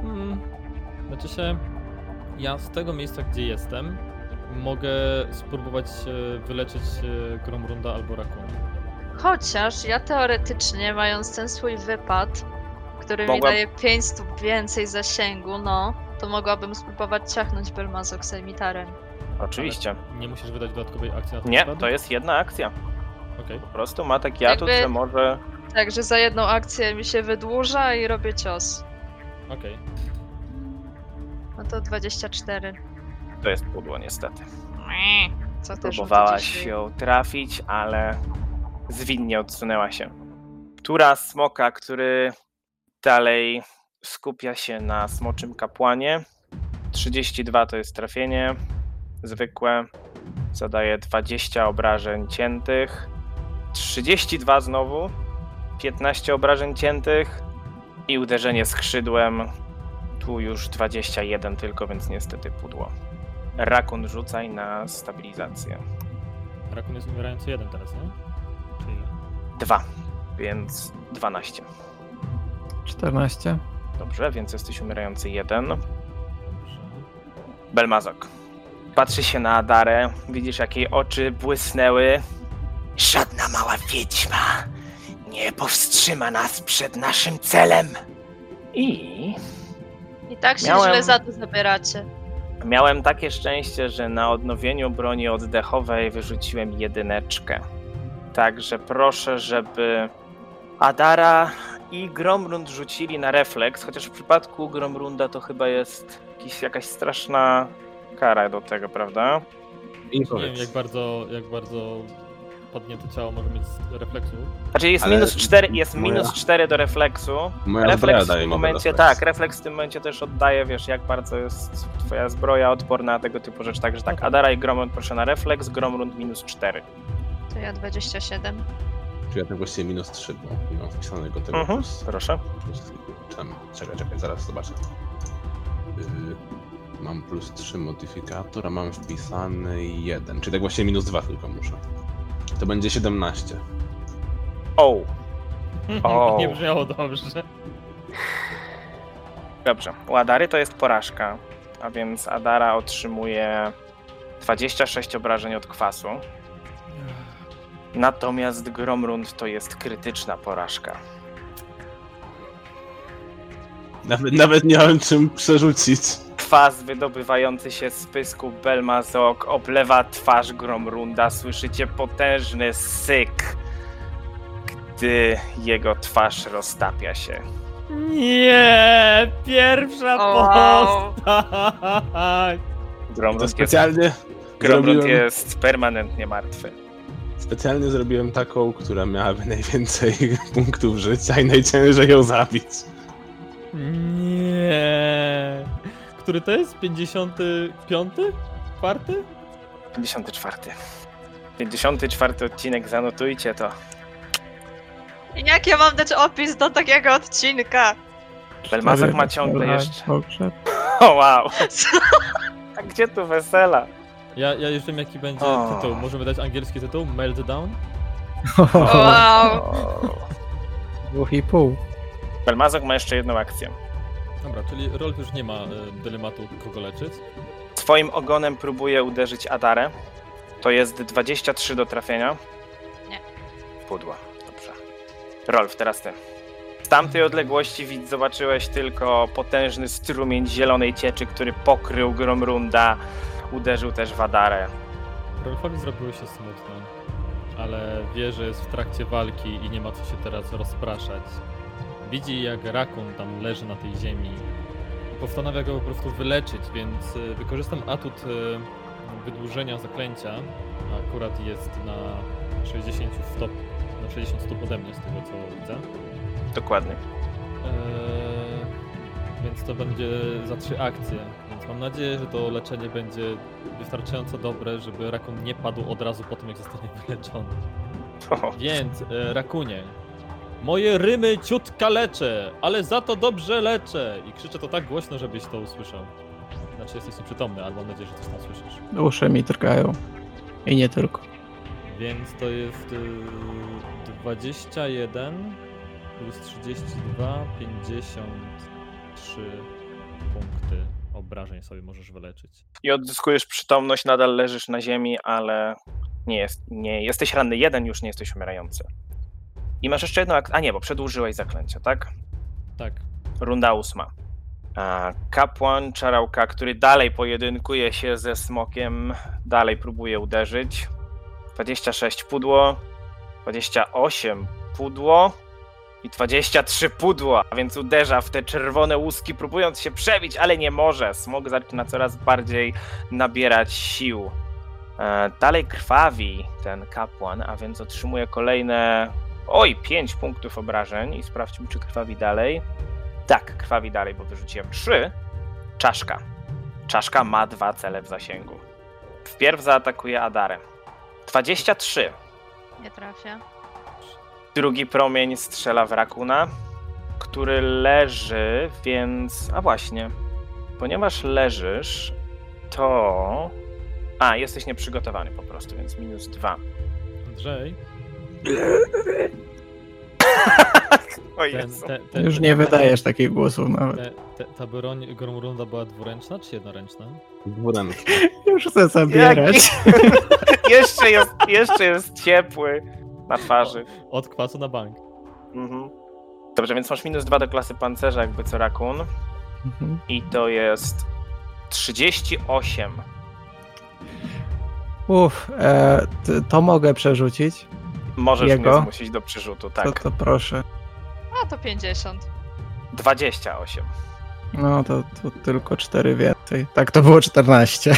Speaker 2: Mm. Znaczy się, ja z tego miejsca, gdzie jestem, mogę spróbować e, wyleczyć e, Gromrunda albo Rakuna.
Speaker 4: Chociaż ja teoretycznie, mając ten swój wypad, który mi
Speaker 1: Mogła-
Speaker 4: daje 5 stóp więcej zasięgu, no, to mogłabym spróbować ciachnąć Belmazok sejmitarem.
Speaker 1: Oczywiście.
Speaker 2: Nie musisz wydać dodatkowej akcji na to
Speaker 1: Nie, to jest jedna akcja.
Speaker 2: Okej.
Speaker 1: Po prostu ma taki atut,
Speaker 4: Jakby-
Speaker 1: że może...
Speaker 4: Także za jedną akcję mi się wydłuża i robię cios.
Speaker 2: Okej.
Speaker 4: No to 24.
Speaker 1: To jest pudło niestety.
Speaker 4: Co też
Speaker 1: Próbowałaś ją trafić, ale zwinnie odsunęła się. Tura smoka, który dalej skupia się na smoczym kapłanie. 32 to jest trafienie zwykłe. Zadaje 20 obrażeń ciętych. 32 znowu. 15 obrażeń ciętych. I uderzenie skrzydłem. Tu już 21 tylko, więc niestety pudło. Rakun rzucaj na stabilizację.
Speaker 2: Rakun jest umierający jeden teraz, nie? Czy ile?
Speaker 1: Dwa, więc 12.
Speaker 3: 14.
Speaker 1: Dobrze, więc jesteś umierający jeden.
Speaker 2: Dobrze.
Speaker 1: Belmazok. Patrzy się na Adarę, widzisz jak jej oczy błysnęły. Żadna mała wiedźma nie powstrzyma nas przed naszym celem. I
Speaker 4: I tak się
Speaker 1: Miałem-
Speaker 4: źle za to zabieracie.
Speaker 1: miałem takie szczęście, że na odnowieniu broni oddechowej wyrzuciłem jedyneczkę. Także proszę, żeby Adara i Gromrund rzucili na refleks, chociaż w przypadku Gromrunda to chyba jest jakiś, jakaś straszna kara do tego, prawda?
Speaker 5: I
Speaker 2: Nie wiem, jak bardzo, jak bardzo padnięte ciało może mieć z refleksu.
Speaker 1: Znaczy jest
Speaker 5: Ale
Speaker 1: minus 4, jest
Speaker 5: moja-
Speaker 1: minus 4 do refleksu.
Speaker 5: Moja
Speaker 1: Refleks w tym momencie,
Speaker 5: refleks.
Speaker 1: tak, refleks w tym momencie też oddaje, wiesz, jak bardzo jest twoja zbroja odporna na tego typu rzeczy. Także tak. Adara i Gromrund proszę na refleks, Gromrund minus 4.
Speaker 4: To ja 27.
Speaker 5: Czyli ja tak właściwie minus 3, bo nie mam wpisanego tego
Speaker 1: Mhm,
Speaker 5: plus,
Speaker 1: proszę.
Speaker 5: plus czemu? Czekaj, czekaj, zaraz zobaczę. Yy, mam plus 3 modyfikator, a mam wpisany 1, czyli tak właściwie minus 2 tylko muszę. To będzie 17.
Speaker 1: O, O.
Speaker 2: nie brzmiało dobrze.
Speaker 1: dobrze. U Adary to jest porażka, a więc Adara otrzymuje 26 obrażeń od kwasu. Natomiast Gromrund to jest krytyczna porażka.
Speaker 5: Nawet, nawet nie mam czym przerzucić.
Speaker 1: Kwas wydobywający się z pysku Belmazok oblewa twarz Gromrunda. Słyszycie potężny syk, gdy jego twarz roztapia się.
Speaker 2: Nie! Pierwsza
Speaker 4: wow.
Speaker 2: postać!
Speaker 1: Gromrund jest,
Speaker 5: specjalnie
Speaker 1: Gromrund jest permanentnie martwy.
Speaker 5: Specjalnie zrobiłem taką, która miałaby najwięcej punktów życia i najciężej ją zabić.
Speaker 2: Nie! Który to jest? 55? Czwarty?
Speaker 1: 54. 54 odcinek, zanotujcie to.
Speaker 4: Jak ja mam dać opis do takiego odcinka?
Speaker 1: Belmazok ma ciągle jeszcze.
Speaker 3: Pogrzeb.
Speaker 1: O wow! A gdzie tu wesela?
Speaker 2: Ja, ja już wiem jaki będzie
Speaker 1: O.
Speaker 2: tytuł. Możemy dać angielski tytuł? Meltdown?
Speaker 4: Wow.
Speaker 3: Dwóch i pół.
Speaker 1: Belmazok ma jeszcze jedną akcję.
Speaker 2: Dobra, czyli Rolf już nie ma e, dylematu kogo leczyć.
Speaker 1: Swoim ogonem próbuje uderzyć Adarę. To jest 23 do trafienia.
Speaker 4: Nie.
Speaker 1: Pudła, dobrze. Rolf, teraz ty. Z tamtej odległości widz zobaczyłeś tylko potężny strumień zielonej cieczy, który pokrył Gromrunda. Uderzył też w Adarę.
Speaker 2: Rolfowi zrobiło się smutno, ale wie, że jest w trakcie walki i nie ma co się teraz rozpraszać. Widzi jak Rakun tam leży na tej ziemi i postanawia go po prostu wyleczyć, więc e, wykorzystam atut e, wydłużenia zaklęcia. Akurat jest na 60 stop, na 60 stóp ode mnie z tego co widzę.
Speaker 1: Dokładnie.
Speaker 2: Eee, więc to będzie za trzy akcje. Więc mam nadzieję, że to leczenie będzie wystarczająco dobre, żeby rakun nie padł od razu po tym, jak zostanie wyleczony. Więc, e, rakunie, moje rymy ciutka leczę, ale za to dobrze leczę! I krzyczę to tak głośno, żebyś to usłyszał. Znaczy jesteś nieprzytomny, ale mam nadzieję, że coś tam słyszysz.
Speaker 3: Uszy mi drgają. I nie tylko.
Speaker 2: Więc to jest y, 21 plus 32, 53 punkty obrażeń sobie możesz wyleczyć.
Speaker 1: I odzyskujesz przytomność, nadal leżysz na ziemi, ale nie, jest, nie jesteś ranny jeden, już nie jesteś umierający. I masz jeszcze jedną akcję. A nie, bo przedłużyłeś zaklęcie, tak?
Speaker 2: Tak.
Speaker 1: Runda ósma. A, kapłan czarałka, który dalej pojedynkuje się ze smokiem, dalej próbuje uderzyć. 26 pudło, 28 pudło i 23 pudło, a więc uderza w te czerwone łuski, próbując się przebić, ale nie może. Smok zaczyna coraz bardziej nabierać sił. E, dalej krwawi ten kapłan, a więc otrzymuje kolejne. Oj, 5 punktów obrażeń i sprawdźmy, czy krwawi dalej. Tak, krwawi dalej, bo wyrzuciłem 3. Czaszka. Czaszka ma dwa cele w zasięgu. Wpierw zaatakuje Adarę. 23.
Speaker 4: Nie trafia.
Speaker 1: Drugi promień strzela w Rakuna, który leży, więc. A właśnie. Ponieważ leżysz, to. A, jesteś nieprzygotowany po prostu, więc minus dwa.
Speaker 2: Andrzej,
Speaker 1: o
Speaker 2: ten,
Speaker 1: Jezu.
Speaker 2: te, te,
Speaker 3: Już nie wydajesz takich głosów nawet.
Speaker 2: Te, te, ta broń Gromrunda była dwuręczna czy jednoręczna?
Speaker 5: Dwuręczny.
Speaker 3: Już chcę zabierać.
Speaker 1: jeszcze, jest, jeszcze jest ciepły na twarzy.
Speaker 2: Od kwasu na bank.
Speaker 1: Mhm. Dobrze, więc masz minus dwa do klasy pancerza, jakby co Rakun.
Speaker 3: Mhm.
Speaker 1: I to jest 38.
Speaker 3: Uff, e, to mogę przerzucić.
Speaker 1: Możesz
Speaker 3: Jego?
Speaker 1: mnie zmusić do przerzutu,
Speaker 3: To,
Speaker 1: tak.
Speaker 3: to proszę.
Speaker 4: A to 50.
Speaker 1: 28.
Speaker 3: No to, to tylko 4 więcej. Tak, to było 14.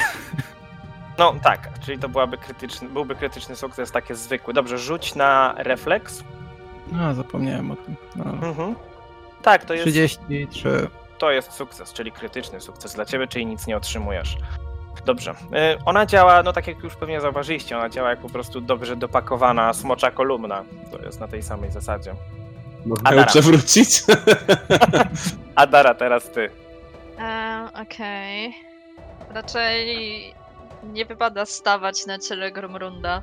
Speaker 1: No tak, czyli to byłaby krytyczny, byłby krytyczny sukces, takie zwykły. Dobrze, rzuć na refleks.
Speaker 3: No, zapomniałem o tym. No.
Speaker 1: Mhm. Tak, to jest,
Speaker 3: 33.
Speaker 1: to jest sukces, czyli krytyczny sukces dla ciebie, czyli nic nie otrzymujesz. Dobrze. Y, Ona działa, no tak jak już pewnie zauważyliście, ona działa jak po prostu dobrze dopakowana smocza kolumna. To jest na tej samej zasadzie.
Speaker 5: Można ją
Speaker 1: Adara.
Speaker 5: przewrócić?
Speaker 1: Adara, teraz ty.
Speaker 4: Eee, Okej. Raczej nie wypada stawać na ciele Gromrunda.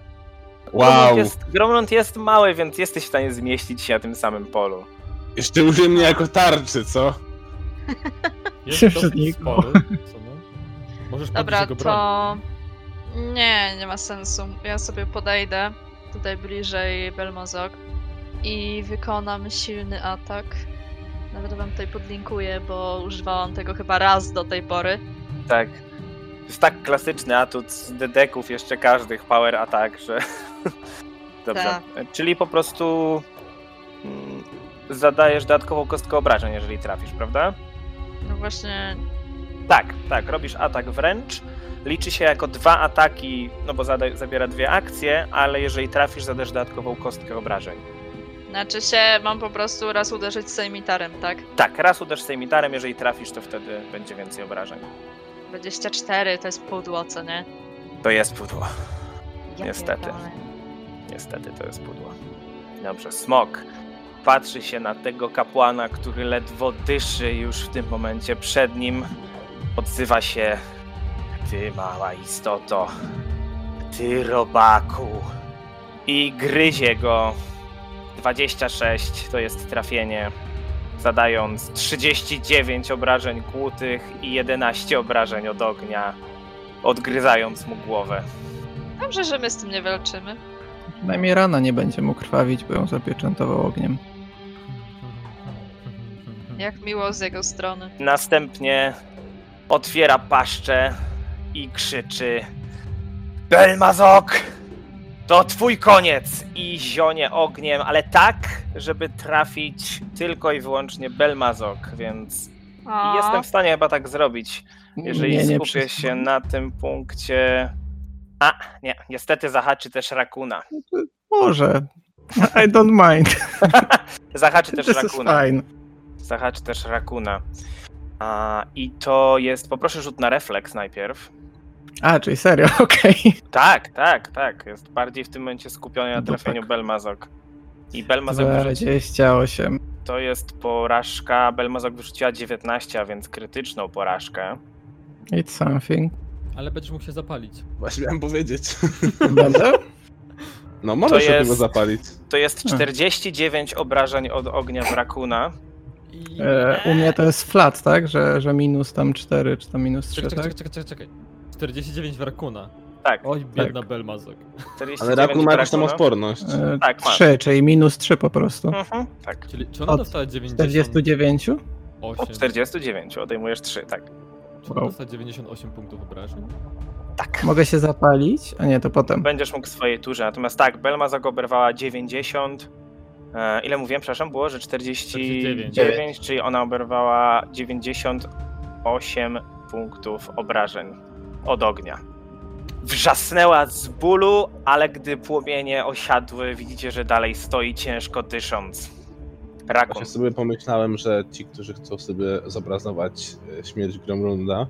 Speaker 5: Wow.
Speaker 1: Gromlund jest, Gromlund jest mały, więc jesteś w stanie zmieścić się na tym samym polu.
Speaker 5: Jeszcze użyję mnie jako tarczy, co?
Speaker 2: Jest
Speaker 3: Się
Speaker 2: spory. Co no? Możesz
Speaker 4: Dobra,
Speaker 2: podnieść jego broń.
Speaker 4: to... Nie, nie ma sensu. Ja sobie podejdę tutaj bliżej Belmozok i wykonam silny atak. Nawet wam tutaj podlinkuję, bo używałam tego chyba raz do tej pory.
Speaker 1: Tak. Jest tak klasyczny atut z dedeków jeszcze każdych power attack, że... Dobrze.
Speaker 4: Tak.
Speaker 1: Czyli po prostu mm, zadajesz dodatkową kostkę obrażeń, jeżeli trafisz, prawda?
Speaker 4: No właśnie,
Speaker 1: Tak, tak. Robisz atak wręcz. Liczy się jako dwa ataki, no bo zada- zabiera dwie akcje, ale jeżeli trafisz, zadasz dodatkową kostkę obrażeń.
Speaker 4: znaczy się mam po prostu raz uderzyć sejmitarem, tak?
Speaker 1: Tak, raz uderz sejmitarem, jeżeli trafisz, to wtedy będzie więcej obrażeń.
Speaker 4: 24 to jest pudło, co nie?
Speaker 1: To jest pudło.
Speaker 4: Ja
Speaker 1: Niestety.
Speaker 4: pierdolę.
Speaker 1: Niestety to jest pudło. Dobrze, smok patrzy się na tego kapłana, który ledwo dyszy już w tym momencie przed nim. Odzywa się. Ty mała istoto. Ty robaku. I gryzie go. 26 to jest trafienie. Zadając 39 obrażeń kłutych i 11 obrażeń od ognia. Odgryzając mu głowę.
Speaker 4: Dobrze, że my z tym nie walczymy.
Speaker 3: Przynajmniej rana nie będzie mu krwawić, bo ją zapieczętował ogniem.
Speaker 4: Jak miło z jego strony.
Speaker 1: Następnie otwiera paszczę i krzyczy Belmazok! To twój koniec! I zionie ogniem, ale tak, żeby trafić tylko i wyłącznie Belmazok, więc
Speaker 4: O,
Speaker 1: jestem w stanie chyba tak zrobić, jeżeli
Speaker 3: Nie, nie
Speaker 1: skupię się na tym punkcie... A, nie, niestety zahaczy też Rakuna.
Speaker 3: Może. I don't mind.
Speaker 1: Zahaczy też
Speaker 3: This
Speaker 1: Rakuna.
Speaker 3: fine.
Speaker 1: Zahaczy też Rakuna. A, I to jest, poproszę rzut na refleks najpierw.
Speaker 3: A, czyli serio, okej.
Speaker 1: Tak, tak, tak. Jest bardziej w tym momencie skupiony na
Speaker 3: Dupek.
Speaker 1: trafieniu Belmazok. I Belmazok wyrzuci,
Speaker 3: 28.
Speaker 1: to jest porażka. Belmazok wyrzuciła 19, a więc krytyczną porażkę.
Speaker 3: It's something.
Speaker 2: Ale będziesz mógł się zapalić.
Speaker 5: Właśnie miałem powiedzieć.
Speaker 3: Będę?
Speaker 5: No możesz
Speaker 1: To
Speaker 5: się
Speaker 1: jest-
Speaker 5: tego zapalić.
Speaker 1: To jest
Speaker 3: Hmm.
Speaker 1: 49 obrażeń od ognia w Rakuna.
Speaker 2: I...
Speaker 3: E, u mnie to jest flat, tak? Że, że minus tam 4, czy tam minus 3,
Speaker 2: Czekaj, czekaj,
Speaker 3: tak?
Speaker 2: czekaj, czekaj, czekaj. 49 w Rakuna.
Speaker 1: Tak,
Speaker 2: Oj, biedna Belmazok.
Speaker 1: 49
Speaker 5: Ale Rakun ma jakąś tam odporność.
Speaker 3: E,
Speaker 1: Tak, masz.
Speaker 3: 3, czyli minus 3 po prostu.
Speaker 1: Mhm, tak.
Speaker 2: Czyli czy ona
Speaker 3: Od
Speaker 2: dostała 98?
Speaker 3: 49?
Speaker 1: Od 49 odejmujesz 3, tak.
Speaker 2: Czy ona
Speaker 3: Wow.
Speaker 2: dostała 98 punktów obrażeń?
Speaker 1: Tak.
Speaker 3: Mogę się zapalić? A nie, to potem.
Speaker 1: Będziesz mógł w swojej turze. Natomiast tak, Belmazok oberwała 90. E, ile mówiłem, przepraszam, było, że 49,
Speaker 2: 49.
Speaker 1: czyli ona oberwała 98 punktów obrażeń od ognia. Wrzasnęła z bólu, ale gdy płomienie osiadły, widzicie, że dalej stoi ciężko dysząc. Rakun.
Speaker 5: Właśnie sobie pomyślałem, że ci, którzy chcą sobie zobrazować e, śmierć Gromrunda,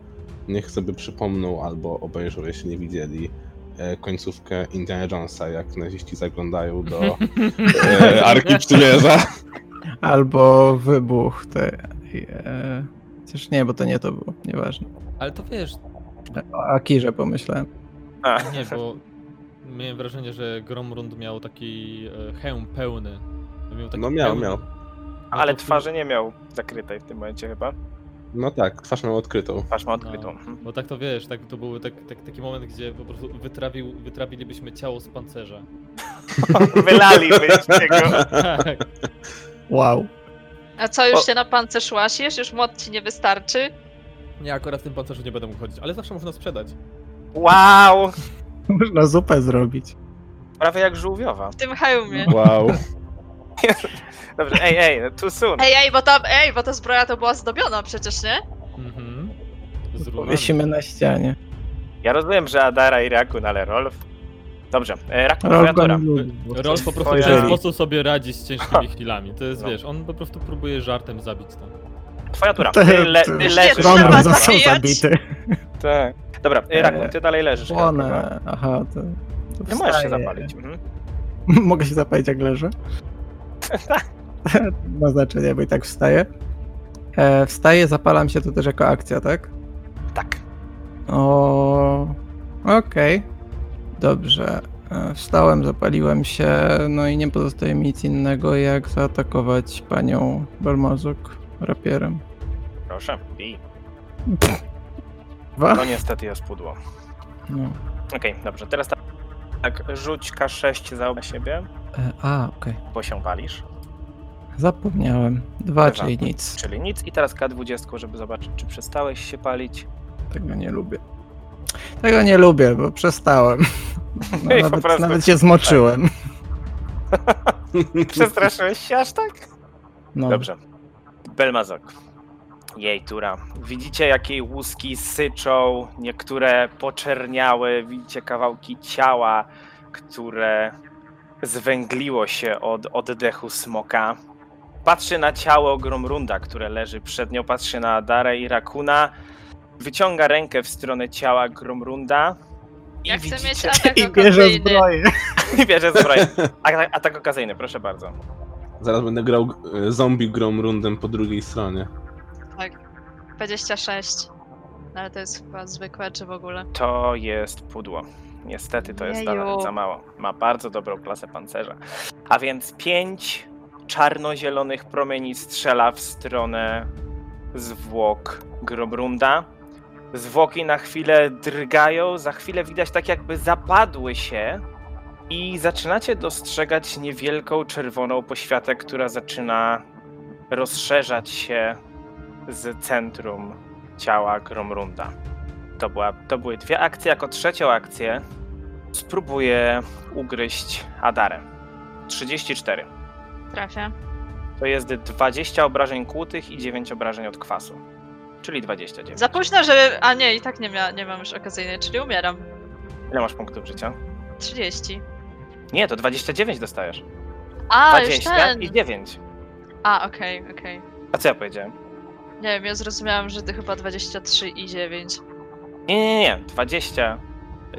Speaker 5: niech sobie przypomną albo obejrzą, jeśli nie widzieli, e, końcówkę Indiana Jonesa, jak naziści zaglądają do e, Arki Przymierza.
Speaker 3: Albo wybuch te. E, chociaż nie, bo to nie to było, nieważne.
Speaker 2: Ale to wiesz,
Speaker 3: O Akirze pomyślałem.
Speaker 1: A,
Speaker 2: nie, bo miałem wrażenie, że Gromrund miał taki e, hełm pełny. Miał taki
Speaker 5: No miał,
Speaker 2: pełny.
Speaker 5: miał.
Speaker 2: A
Speaker 1: ale twarzy nie miał zakrytej w tym momencie chyba.
Speaker 5: No tak, twarz miał odkrytą.
Speaker 1: Twarz ma
Speaker 2: No,
Speaker 1: odkrytą. Mhm.
Speaker 2: bo tak to wiesz, tak, to był tak, tak, taki moment, gdzie po prostu wytrawił, wytrawilibyśmy ciało z pancerza.
Speaker 1: Wylalibyście go.
Speaker 2: Tak.
Speaker 3: Wow.
Speaker 4: A co, już
Speaker 1: O.
Speaker 4: się na pancerz łasiesz? Już młot ci nie wystarczy?
Speaker 2: Nie, akurat w tym pancerzu nie będę mógł chodzić, ale zawsze można sprzedać.
Speaker 1: Wow!
Speaker 3: Można zupę zrobić.
Speaker 1: Prawie jak żółwiowa.
Speaker 4: W tym hełmie.
Speaker 5: Wow.
Speaker 1: Dobrze, ej, ej, too soon.
Speaker 4: Ej, ej, bo tam, ej, bo ta zbroja to była zdobiona przecież, nie?
Speaker 2: Mhm. Z runami.
Speaker 3: Powiesimy na ścianie.
Speaker 1: Ja rozumiem, że Adara i Rakun, ale Rolf. Dobrze, e, Rakun, twoja
Speaker 3: Rolf lubi,
Speaker 2: po prostu w
Speaker 1: Twoja-
Speaker 2: ten sposób sobie radzi z ciężkimi chwilami. To jest,
Speaker 1: No.
Speaker 2: wiesz, on po prostu próbuje żartem zabić tam.
Speaker 1: Twoja tura. Ty, le, ty leżysz. Rakun.
Speaker 3: został zabity.
Speaker 1: Tak. Dobra, e, Rakun, ty dalej leżysz. prawda?
Speaker 3: Płonę. Aha, to. to
Speaker 1: Nie możesz się zapalić. Mhm.
Speaker 3: Mogę się zapalić jak leżę? Ma znaczenie, bo i tak wstaję. E, wstaję, zapalam się to też jako akcja, tak?
Speaker 1: Tak.
Speaker 3: O, okej. Dobrze. E, Wstałem, zapaliłem się, no i nie pozostaje mi nic innego, jak zaatakować panią Balmazuk rapierem.
Speaker 1: Proszę, bij.
Speaker 3: Dwa?
Speaker 1: No niestety jest pudło.
Speaker 3: No.
Speaker 1: Okej, dobrze, teraz tak. Tak, rzuć K6 za siebie,
Speaker 3: E, a, okej.
Speaker 1: bo się walisz.
Speaker 3: Zapomniałem. Dwa,
Speaker 1: Dwa.
Speaker 3: czyli nic.
Speaker 1: Czyli nic. I teraz K20, żeby zobaczyć, czy przestałeś się palić.
Speaker 3: Tego nie lubię. Tego nie lubię, bo przestałem. No,
Speaker 1: I po
Speaker 3: nawet,
Speaker 1: prostu-
Speaker 3: nawet się zmoczyłem.
Speaker 1: Przestraszyłeś się aż tak?
Speaker 3: No.
Speaker 1: Dobrze. Belmazok. Jej tura. Widzicie, jak jej łuski syczą, niektóre poczerniały, widzicie kawałki ciała, które zwęgliło się od oddechu smoka. Patrzy na ciało Gromrunda, które leży przed nią, patrzy na Adarę i Rakuna. Wyciąga rękę w stronę ciała Gromrunda. I
Speaker 4: Ja chcę mieć
Speaker 1: widzicie...
Speaker 4: atak
Speaker 3: I bierze
Speaker 4: okazyjny.
Speaker 3: zbroję.
Speaker 1: I bierze zbroję. Atak, atak okazyjny, proszę bardzo.
Speaker 5: Zaraz będę grał e, zombie Gromrundem po drugiej stronie.
Speaker 4: Tak. 26. No ale to jest chyba zwykłe, czy w ogóle?
Speaker 1: To jest pudło. Niestety to jest
Speaker 4: Jeju.
Speaker 1: za mało. Ma bardzo dobrą klasę pancerza. A więc pięć czarno-zielonych promieni strzela w stronę zwłok Grobrunda. Zwłoki na chwilę drgają, za chwilę widać tak jakby zapadły się i zaczynacie dostrzegać niewielką czerwoną poświatę, która zaczyna rozszerzać się z centrum ciała Gromrunda. To, była, to były dwie akcje. Jako trzecią akcję spróbuję ugryźć Adarę. 34.
Speaker 4: Trafia.
Speaker 1: To jest 20 obrażeń kłutych i 9 obrażeń od kwasu. Czyli 29.
Speaker 4: Za późno, żeby... A nie, i tak nie, mia... nie mam już okazyjnej, czyli umieram.
Speaker 1: Ile masz punktów życia?
Speaker 4: 30.
Speaker 1: Nie, to 29 dostajesz.
Speaker 4: A, już
Speaker 1: 20
Speaker 4: ten.
Speaker 1: i 9.
Speaker 4: A, okej, okej.
Speaker 1: A co ja powiedziałem?
Speaker 4: Nie wiem, ja zrozumiałam, że ty chyba 23 i 9.
Speaker 1: Nie, nie, nie. 20,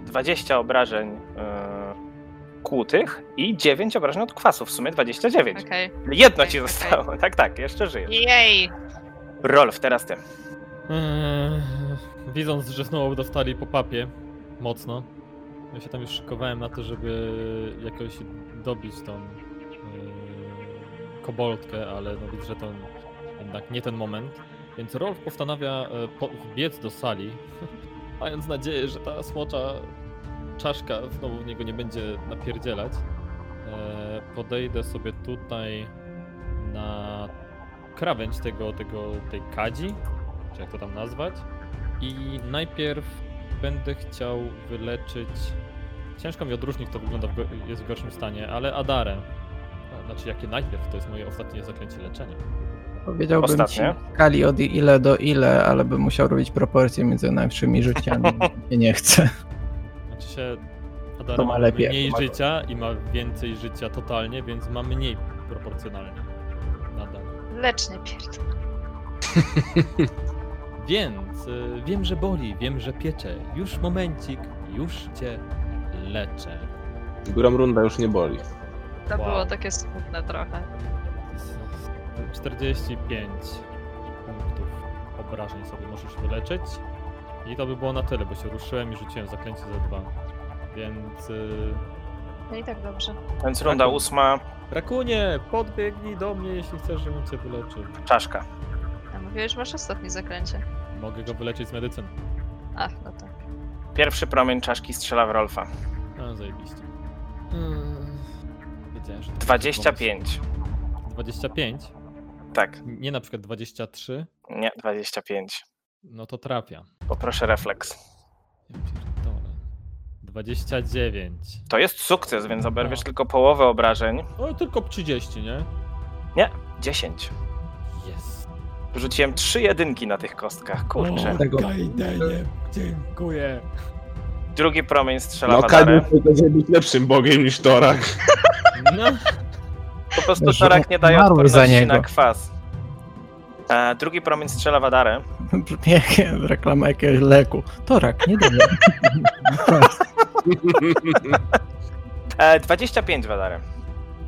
Speaker 1: 20 obrażeń yy, kłutych i 9 obrażeń od kwasu. W sumie 29.
Speaker 4: Okej.
Speaker 1: Jedno ci
Speaker 4: okej.
Speaker 1: zostało. Tak, tak, jeszcze żyjesz.
Speaker 4: Jej!
Speaker 1: Rolf, teraz ty.
Speaker 2: Eee, widząc, że znowu dostali po papie mocno, ja się tam już szykowałem na to, żeby jakoś dobić tą koboldkę, ale no widzę, że to jednak nie ten moment. Więc Rolf postanawia e, po, biec do sali, mając nadzieję, że ta smocza czaszka znowu w niego nie będzie napierdzielać. Eee, podejdę sobie tutaj na krawędź tego, tego, tej kadzi, czy jak to tam nazwać. I najpierw będę chciał wyleczyć. Ciężko mi odróżnić, kto wygląda w go... jest w gorszym stanie, ale Adarę. A, Znaczy, jakie najpierw, to jest moje ostatnie zaklęcie leczenia.
Speaker 3: Powiedziałbym
Speaker 1: Ostatnie.
Speaker 3: ci w skali od ile do ile, ale bym musiał robić proporcje między najlepszymi życiami. I nie chcę.
Speaker 2: Znaczy się, Adara
Speaker 3: To
Speaker 2: ma
Speaker 3: ma lepiej,
Speaker 2: mniej
Speaker 3: ma-
Speaker 2: życia i ma więcej życia totalnie, więc ma mniej proporcjonalnie. Nadal.
Speaker 4: Lecz nie pierdol.
Speaker 2: Więc y, wiem, że boli, wiem, że piecze. Już momencik, już cię leczę.
Speaker 5: Górą runda już nie boli.
Speaker 4: To
Speaker 2: Wow.
Speaker 4: było takie smutne trochę.
Speaker 2: Z- 45 punktów obrażeń sobie możesz wyleczyć. I to by było na tyle, bo się ruszyłem i rzuciłem zaklęcie za dwa. Więc... y,
Speaker 4: No i tak dobrze.
Speaker 1: Więc runda
Speaker 2: Tak.
Speaker 1: ósma,
Speaker 2: Rakunie, podbiegnij do mnie, jeśli chcesz, żebym cię wyleczył.
Speaker 1: czaszka.
Speaker 4: A mówiłeś, że masz ostatnie zaklęcie.
Speaker 2: Mogę go wyleczyć z medycyny.
Speaker 4: A, no to.
Speaker 1: Pierwszy promień czaszki strzela w Rolfa.
Speaker 2: A, zajebiście. Hmm. Wiedziałem, że to będzie
Speaker 1: 25.
Speaker 2: pomysł. 25?
Speaker 1: Tak,
Speaker 2: Nie na przykład 23?
Speaker 1: nie, 25.
Speaker 2: No to trafia.
Speaker 1: Poproszę refleks.
Speaker 2: Ja pierdolę. 29.
Speaker 1: To jest sukces, więc oberwiesz
Speaker 2: No.
Speaker 1: tylko połowę obrażeń.
Speaker 2: O, tylko 30, nie?
Speaker 1: 10.
Speaker 2: Jest.
Speaker 1: Rzuciłem trzy jedynki na tych kostkach, kurczę.
Speaker 3: Tego-
Speaker 2: Kajdenie, dziękuję.
Speaker 1: Drugi promień strzela
Speaker 5: No
Speaker 1: w Adarę.
Speaker 5: Będzie być lepszym bogiem niż Torak.
Speaker 2: No,
Speaker 1: Po prostu
Speaker 3: Że
Speaker 1: Torak nie daje
Speaker 3: umarły za
Speaker 1: odporności
Speaker 3: niego.
Speaker 1: na kwas. E, drugi promień strzela w Adarę.
Speaker 3: Brzmi jak reklama jakiegoś leku. Torak, nie dobrze.
Speaker 1: E, 25 w Adarę.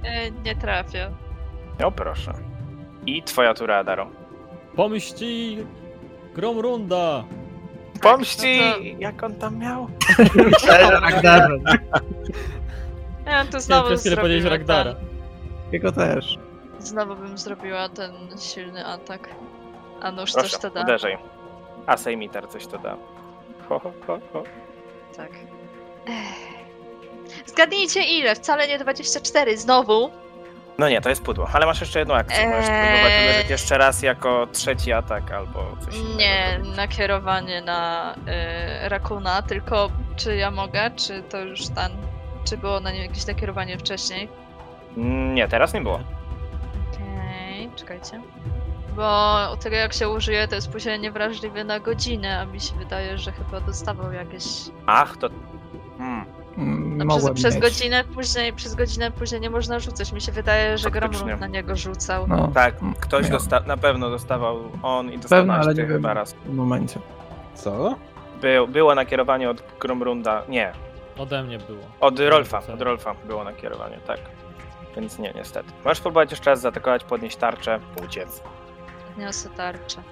Speaker 4: E, nie trafia.
Speaker 1: O proszę. I twoja tura, Adaro.
Speaker 2: pomści! Grom runda!
Speaker 1: Pomści!
Speaker 4: no to-
Speaker 1: Jak on tam miał?
Speaker 4: Ja to znowu
Speaker 2: przez chwilę powiedzieć Ragdara.
Speaker 4: ten,
Speaker 3: Jego też.
Speaker 4: Znowu bym zrobiła ten silny atak. A nóż
Speaker 1: Proszę,
Speaker 4: coś to da.
Speaker 1: uderzaj. A Sejmitar coś to da. Ho, ho, ho, ho.
Speaker 4: Tak. Ech. Zgadnijcie ile? Wcale nie 24. Znowu.
Speaker 1: No nie, to jest pudło, ale masz jeszcze jedną akcję. Możesz
Speaker 4: Eee.
Speaker 1: próbować uderzyć jeszcze raz jako trzeci atak albo coś innego.
Speaker 4: Nie, nakierowanie na y, Rakuna, tylko czy ja mogę, czy to już ten. Czy było na nim jakieś nakierowanie wcześniej?
Speaker 1: Mm, Nie, teraz nie było.
Speaker 4: Okej, czekajcie. Bo u tego jak się użyje, to jest później niewrażliwy na godzinę, a mi się wydaje, że chyba dostawał jakieś.
Speaker 1: Ach, to...
Speaker 4: Przez, przez godzinę później, przez godzinę później nie można rzucać. Mi się wydaje, że. Gromrund na niego rzucał.
Speaker 3: No,
Speaker 1: tak, ktoś dosta- na pewno dostawał on i
Speaker 3: Pewno, ale nie wiem.
Speaker 1: chyba raz.
Speaker 3: w momencie.
Speaker 5: Co?
Speaker 1: Był, było nakierowanie od Gromrunda, nie,
Speaker 2: Ode mnie było.
Speaker 1: od Rolfa, od Rolfa było nakierowanie, tak. Więc nie, niestety. Możesz próbować jeszcze raz zaatakować, podnieść tarczę, uciec.
Speaker 4: Niosę tarczę.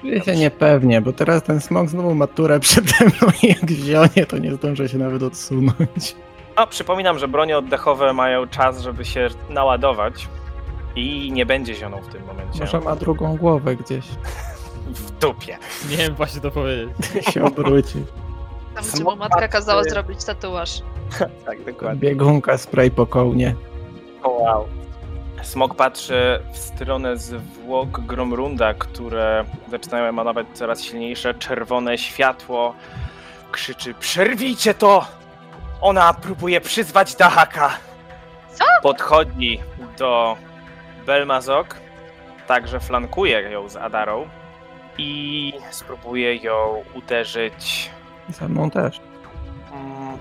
Speaker 3: Czuję się niepewnie, bo teraz ten smok znowu ma turę przede mną i jak wzionie, to nie zdążę się nawet odsunąć.
Speaker 1: No, przypominam, że bronie oddechowe mają czas, żeby się naładować i nie będzie zioną w tym momencie.
Speaker 3: Może ma drugą głowę gdzieś.
Speaker 1: W dupie.
Speaker 2: Nie wiem właśnie to powiedzieć.
Speaker 3: się obróci.
Speaker 4: Tam, gdzie mu matka kazała zrobić tatuaż.
Speaker 1: Tak, dokładnie.
Speaker 3: Biegunka, spray po kołnie.
Speaker 1: O, wow. Smok patrzy w stronę zwłok Gromrunda, które zaczynają emanować coraz silniejsze czerwone światło. Krzyczy: Przerwijcie to! Ona próbuje przyzwać Dahaka.
Speaker 4: Co?
Speaker 1: Podchodzi do Belmazok, także flankuje ją z Adarą i spróbuje ją uderzyć.
Speaker 3: Ze mną też.
Speaker 1: Mm,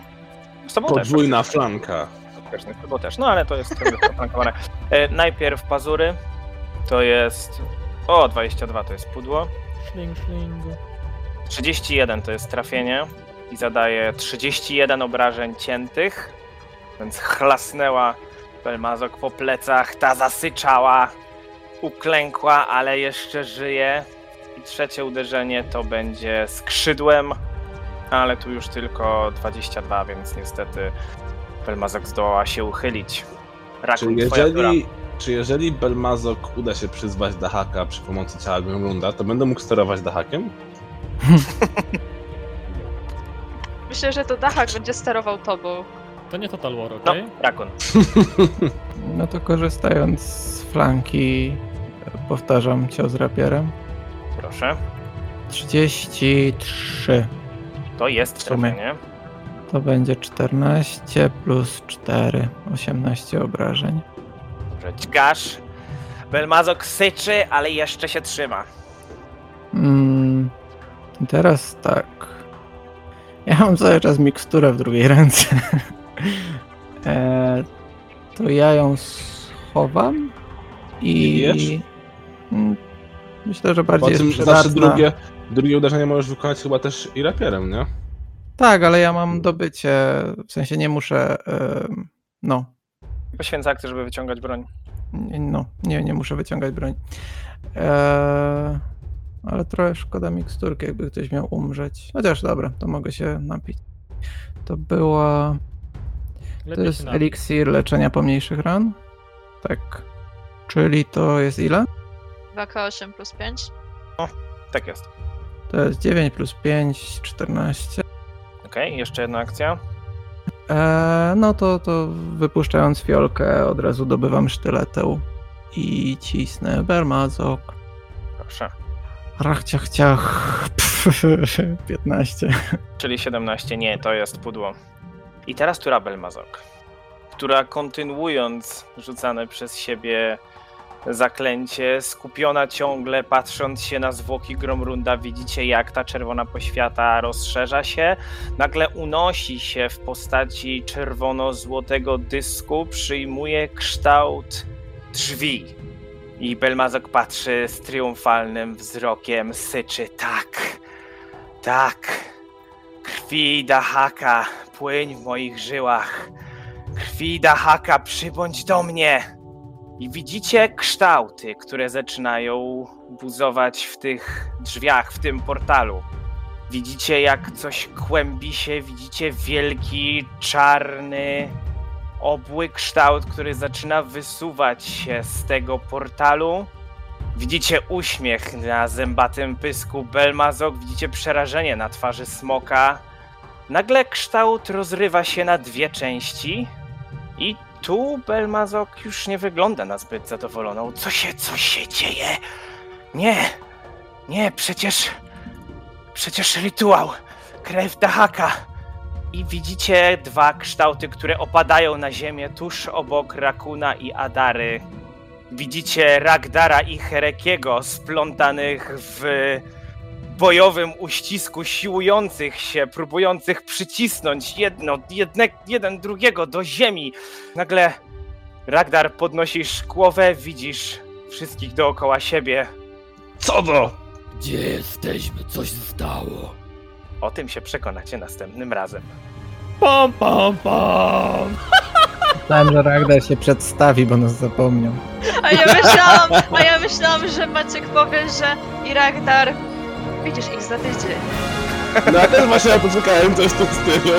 Speaker 1: Z tobą też.
Speaker 5: Podwójna flanka.
Speaker 1: Śmieszny chyba też, no ale to jest zaplankowane. E, najpierw pazury, to jest... O, 22 to jest pudło.
Speaker 2: Szling, szling.
Speaker 1: 31 to jest trafienie i zadaje 31 obrażeń ciętych, więc chlasnęła Belmazok po plecach, ta zasyczała, uklękła, ale jeszcze żyje. I trzecie uderzenie to będzie skrzydłem, ale tu już tylko 22, więc niestety Belmazok zdołała się uchylić.
Speaker 5: Czy
Speaker 1: Rakun,
Speaker 5: jeżeli, czy jeżeli Belmazok uda się przyzwać Dahaka przy pomocy ciała Gromrunda, to będę mógł sterować Dahakiem?
Speaker 4: Myślę, że to Dachak będzie sterował tobą.
Speaker 2: To nie Total War,
Speaker 1: No,
Speaker 2: okej?
Speaker 1: Rakun.
Speaker 3: No to korzystając z flanki, powtarzam cios rapierem.
Speaker 1: Proszę.
Speaker 3: 33
Speaker 1: To jest
Speaker 3: W sumie.
Speaker 1: trafienie.
Speaker 3: To będzie 14 plus 4, 18 obrażeń.
Speaker 1: Dobrze, dźgasz. Belmazok syczy, ale jeszcze się trzyma.
Speaker 3: Mm, teraz tak. Ja mam cały czas miksturę w drugiej ręce. e, to ja ją schowam i.
Speaker 5: bijesz?
Speaker 3: Mm, Myślę, że
Speaker 5: Po
Speaker 3: bardziej
Speaker 5: tym
Speaker 3: jest
Speaker 5: znaczy drugie, drugie uderzenie możesz wykonać chyba też i rapierem, nie?
Speaker 3: Tak, ale ja mam dobycie, w sensie nie muszę. em, no,
Speaker 1: Poświęca akcję, żeby wyciągać broń.
Speaker 3: no, nie, nie muszę wyciągać broń. E, ale trochę szkoda miksturki, jakby ktoś miał umrzeć. Chociaż dobra, to mogę się napić. To była. To
Speaker 2: Lepiej
Speaker 3: jest
Speaker 2: się napić.
Speaker 3: eliksir leczenia pomniejszych ran. Tak. Czyli to jest ile?
Speaker 4: 2K8 plus 5.
Speaker 1: Tak jest.
Speaker 3: To jest 9 plus 5, 14.
Speaker 1: Okej, jeszcze jedna akcja.
Speaker 3: E, no to, to wypuszczając fiolkę, od razu dobywam sztyletę i cisnę bermazok.
Speaker 1: Proszę.
Speaker 3: Rach, ciach, ciach. 15.
Speaker 1: Czyli 17. Nie, to jest pudło. I teraz tura Belmazok, która kontynuując rzucane przez siebie zaklęcie, skupiona ciągle patrząc się na zwłoki Gromrunda, widzicie jak ta czerwona poświata rozszerza się. Nagle unosi się w postaci czerwono-złotego dysku, przyjmuje kształt drzwi. I Belmazok patrzy z triumfalnym wzrokiem, syczy tak, tak. Krwi Dahaka, płyń w moich żyłach. Krwi Dahaka, przybądź do mnie. I widzicie kształty, które zaczynają buzować w tych drzwiach, w tym portalu. Widzicie, jak coś kłębi się, widzicie wielki, czarny, obły kształt, który zaczyna wysuwać się z tego portalu. Widzicie uśmiech na zębatym pysku Belmazok, widzicie przerażenie na twarzy smoka. Nagle kształt rozrywa się na dwie części i tu Belmazok już nie wygląda na zbyt zadowoloną. Co się, co się dzieje? Nie, nie, przecież, przecież rytuał, krew Dahaka. I widzicie dwa kształty, które opadają na ziemię tuż obok Rakuna i Adary. Widzicie Ragdara i Herekiego splątanych w bojowym uścisku, siłujących się, próbujących przycisnąć jedno, jedne, jeden drugiego do ziemi. Nagle Ragdar podnosisz głowę, widzisz wszystkich dookoła siebie.
Speaker 5: Co to?
Speaker 2: Gdzie jesteśmy? Coś stało.
Speaker 1: O tym się przekonacie następnym razem.
Speaker 2: Pam, pam, pam!
Speaker 3: Myślałem, że Ragnar się przedstawi, bo nas zapomniał.
Speaker 4: A ja myślałam, a ja myślałam, że Maciek powie, że Iragdar. Widzisz ich za tydzień.
Speaker 5: No ja też właśnie na to czekałem, coś tu z tyłu.